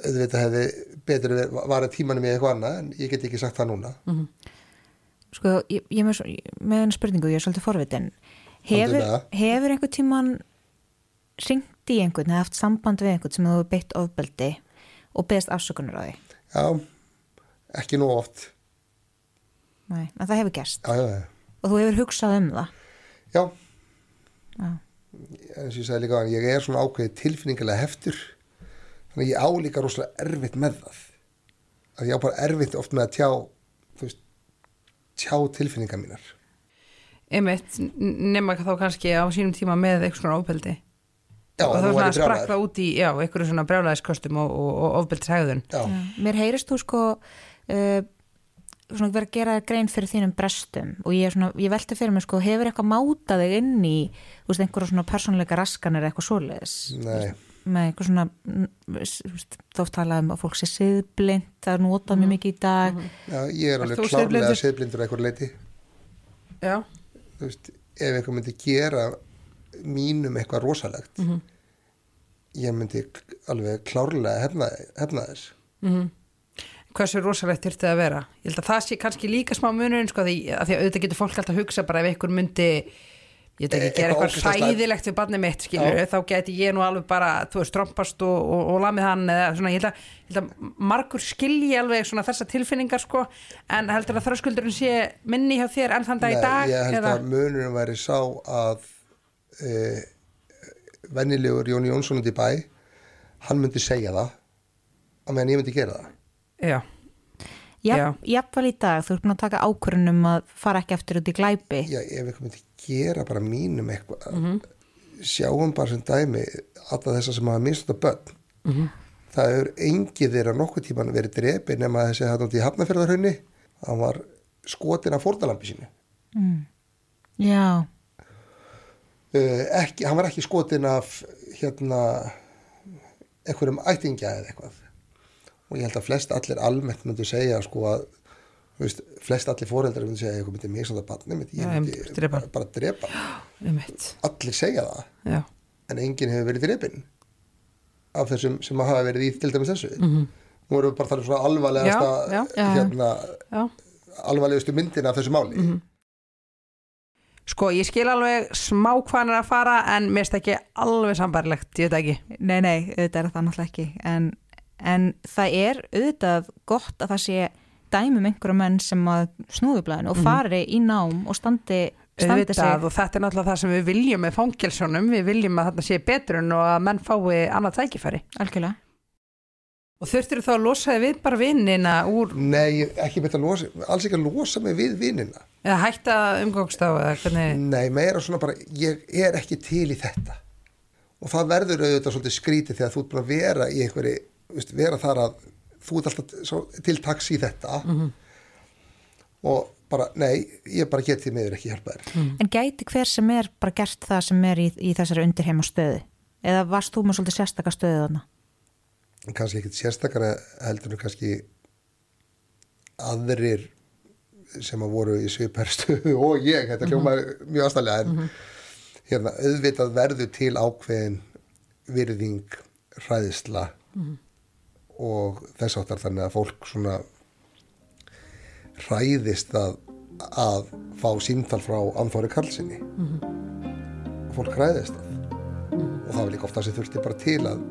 auðvitað hefði betur verið- varð tímanum í eitthvað annað en ég get ekki sagt það núna. Sko, ég, ég með, með einu spurningu, ég er svolítið forvitin. Hefur, hefur einhvern tíman ringt í einhvern eða haft samband við einhvern sem þú hefur beitt ofbeldi og beðist afsökunar á því? Já, ekki nú oft Nei, en það hefur gerst. Já, já, já Og þú hefur hugsað um það? Já. Já. eins og ég sagði líka að ég er svona ákveðið tilfinningilega heftur þannig að ég á líka rosalega erfitt með það að ég á bara erfitt oft með að tjá þú veist, tjá tilfinningar mínar Einmitt, n- nema þá kannski á sínum tíma með eitthvað svona ofbeldi Já, og það var svona brjálaður. það út í já, einhverju svona brjálæðiskostum og, og, og ofbeldishægðun Já. Mér heyrist þú sko uh, svona verið að gera grein fyrir þínum brestum og ég, er svona, ég velti fyrir mig sko hefur eitthvað mátað þig inn í þú veist, einhverja svona persónleika raskanir eitthvað svoleiðis Nei. með eitthvað svona mm, þá talaðum um að fólk sé siðblind það er notað Mhm. mjög mikið í dag Já, ég er alveg klárlega siðblindur? siðblindur að eitthvað leiti Já. þú veist, ef eitthvað myndi gera mínum eitthvað rosalegt Mhm. ég myndi alveg klárlega hefna, hefna þess mm hversu rosalegt þyrfti það að vera. Ég held að það sé kannski líka smá munurinn sko, því, að því að auðvitað getur fólk alltaf að hugsa bara ef einhver myndi ég veit ekki, E- gera eitthvað hræðilegt við barnið mitt skilur, þá geti ég nú alveg bara þú veist, trompast og, og, og lamið hann eða svona, ég held að, ég held að margur skilji alveg svona þessa tilfinningar sko en heldur að þröskuldurinn sé minni hjá þér enn þann dag í Nei, dag ég held eða, að munurinn væri sá að e, vennilegur Jón Jónsson í hann myndi segja það á meðan ég myndi gera það já, Jafn, jafnvel í dag, þú ert búin að taka ákvörunum að fara ekki eftir út í glæpi. Já, ef eitthvað myndi gera bara mínum eitthvað Mhm. sjáum bara sem dæmi alla þessa sem hafa minnst þetta börn. Mhm. það hefur engið þeirra nokkuð tíman verið drepi nema þessi hann út í Hafnafjörðarhraunni hann var skotin af fórnalampi sínu. Mm. Já, uh, ekki, hann var ekki skotin af hérna einhverjum ættingja eða eitthvað og ég held að flest allir almennt myndu segja sko að þú veist, flest allir foreldrar myndu segja eitthvað myndi mér svona barni myndi, ég myndi ég myndi drepa bara, bara drepa allir segja það Já. en enginn hefur verið drepinn af þessum sem hafa verið í til dæmis þessu Mhm. nú erum við bara tala um svona alvarlegasta Já, já, já. hérna Já. alvarlegustu myndina af þessu máli Mhm. Sko, ég skil alveg smá hvað hann er að fara en mér finnst ekki alveg sambarlegt, ég veit ekki. Nei, nei, auðvitað er það náttúrulega ekki en, en það er auðvitað gott að það sé dæmum einhverja menn sem að snúðublaðinu og Mhm. fari í nám og standi, Auðvitað og þetta er náttúrulega það sem við viljum með fangilsjónum, við viljum að þarna sé betrun og að menn fái annað tækifæri. Algjörlega. Og þurftir þá að losa þig við bara vinnina úr, Nei, ekki með að losa, alls ekki að losa mig við vinnina. eða hætta umgóngst á eða hvernig, Nei, meira svona bara, ég er ekki til í þetta. Og það verður auðvitað svolítið skrítið þegar þú ert búin að vera í einhverju, veist, vera þar að þú ert alltaf svo, til taks í þetta og bara, nei, ég bara geti meður ekki hjálpa þér. En gæti hver sem er bara gert það sem er í, í þessari undirheima stöðu? Eða varst þú með svolítið sérstaka stöðu þarna? kannski ekkit sérstakara heldur en kannski aðrir sem að voru í sviparstöðu og ég, þetta hljóma mjög aðstæðlega en hérna, auðvitað verður til ákveðin virðing, hræðisla og þess áttar þannig að fólk svona hræðist að, að fá síntal frá anþóri Karlssoni fólk hræðist það. Og það var líka ofta sem þurfti bara til að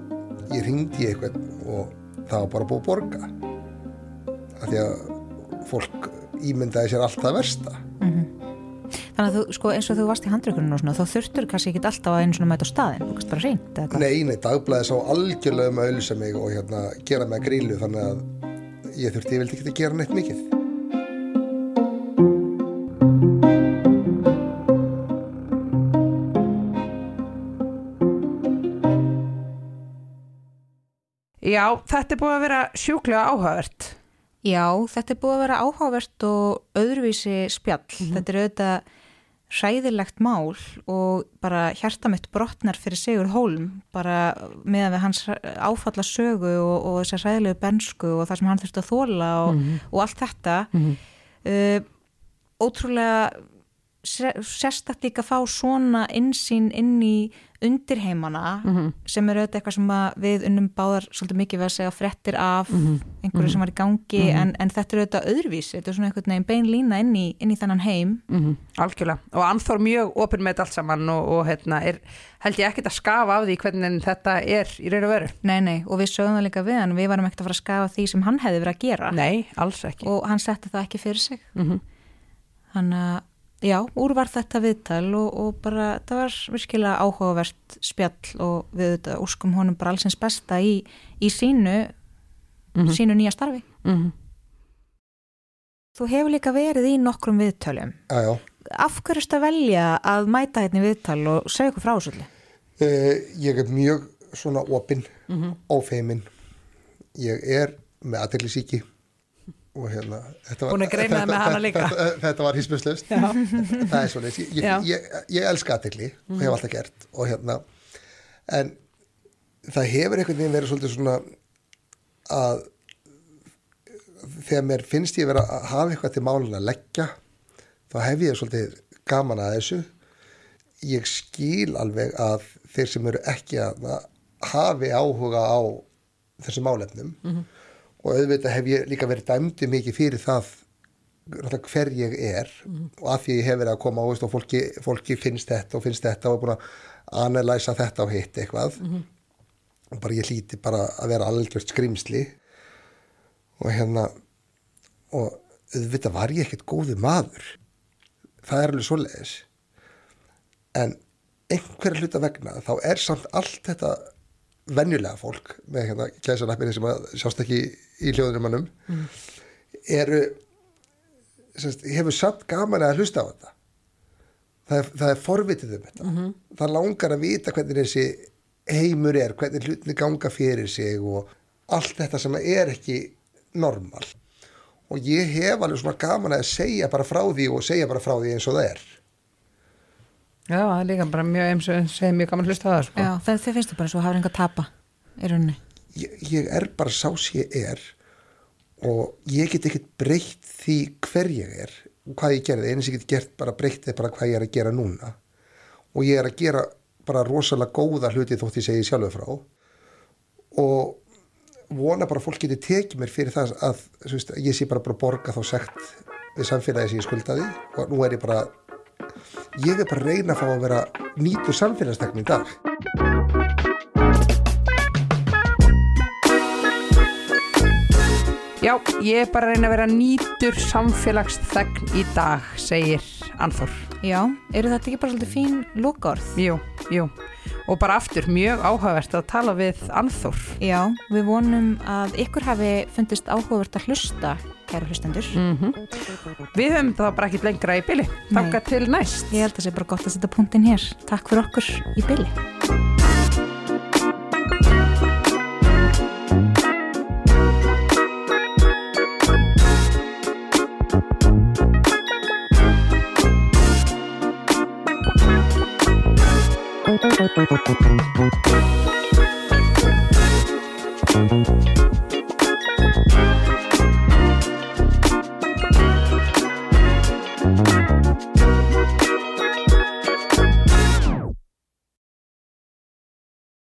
ég ringdi eitthvað og það var bara búið að borga. Af því að fólk ímyndaði sér allt það versta Þannig að þú, sko, eins og þú varst í handrökunum og svona, þá þurftur kannski ekki alltaf að einu svona mæta á staðin, þú kannst bara reynd eða hvað? Nei, nei, dagblæði sá algjörlega um að auðlýsa mig og hérna gera mig að grílu þannig að ég þurfti, ég vildi ekki að gera neitt mikið já, þetta er búið að vera sjúklega áhugavert. Já, þetta er búið að vera áhugavert og öðruvísi spjall. Þetta er auðvitað hræðilegt mál og bara hjarta mitt brotnar fyrir Sigur Hólm bara meðan við hans áfalla sögu og, og þessar hræðilegu bensku og það sem hann þurfti að þóla og, og allt þetta. Uh, ótrúlega se- sérstakt líka að fá svona insýn inn í undirheimana sem er auðvitað eitthvað sem við unnum báðar svolítið mikið við að segja frettir af einhverju sem var í gangi en, en þetta er auðvitað öðruvísi, þetta er svona einhvern veginn bein lína inn í, inn í þennan heim. Mm Algjörlega. Og Anþór mjög opinn með þetta allt saman og, og hérna, er, held ég ekkert að skafa af því hvernig þetta er í raun og veru. Nei, nei, og við sögum það líka við hann. Við varum ekkert að fara að skafa því sem hann hefði verið að gera. Nei, alls ekki. og hann setti það ekki fyrir sig. Mhm. þannig að já, úr var þetta viðtal og, og bara það var virkilega áhugavert spjall og við þetta úrskum honum bara allsins besta í, í sínu sínu nýja starfi Mhm. Þú hefur líka verið í nokkrum viðtölum Já, já af hverju ertu að velja að mæta hérna í viðtal og segja ykkur frá þessu öllu? Uh, ég er mjög svona opinn, Mhm. ófeimin. Ég er með aðteglisíki og hérna, þetta var... Var hísmuslust. Það er svona, ég, ég, ég, elska aðtegli og hef alltaf gert og hérna, en það hefur einhvern veginn verið svolítið svona að þegar mér finnst ég vera að hafa eitthvað til málun að leggja þá hef ég svolítið gaman að þessu. Ég skil alveg að þeir sem eru ekki að hafi áhuga á þessu málefnum og auðvitað hef ég líka verið dæmdi mikið fyrir það hver ég er. Og að því ég hef verið að koma og fólki, fólki finnst þetta og finnst þetta og er búin að analæsa þetta og hitt eitthvað. Og bara ég hlíti bara að vera algjört skrimsli og hérna og auðvitað var ég ekkert góði maður. Það er alveg svoleiðis. En einhverja hluta vegna þá er samt allt þetta venjulega fólk með hérna kæsarnappinni sem að sjást ekki í hljóðunum mannum eru semst, hefur samt gaman að hlusta á þetta. Það er, það er forvitið um þetta. Það langar að vita hvernig þessi heimur er, hvernig hlutinni ganga fyrir sig og allt þetta sem er ekki normal. Og ég hef alveg svona gaman að segja bara frá því og segja bara frá því eins og það er Já, það er líka bara mjög eins og segir mjög gaman að hlusta á það, sko. Já, það þið finnst þú bara svo að hafa enga að tapa í rauninni. ég, ég er bara sá sem ég er og ég get ekkert breytt því hver ég er og hvað ég gerði, eins og ég get gert bara breytt því bara hvað ég er að gera núna og ég er að gera bara rosalega góða hluti þótt ég segi sjálfur frá og vona bara að fólk geti tekið mér fyrir það að þú veist, ég sé bara bara að borga þá sekt við samfélagi sem ég skuldaði og nú er ég bara ég er bara að reyna að fá að vera nýtur samfélagstekni í dag Já, ég er bara að reyna að vera nýtur samfélagsþegn í dag, segir Anþór. Já, eru þetta ekki bara svolítið fín lokaorð? Jú, jú. Og bara aftur, mjög áhugavert að tala við Anþór. Já, við vonum að ykkur hafi fundist áhugavert að hlusta, kæra hlustendur. Mm Við höfum það bara ekkit lengra í byli. Takka til næst. Ég held að það sé bara gott að setja punktin hér. Takk fyrir okkur í byli.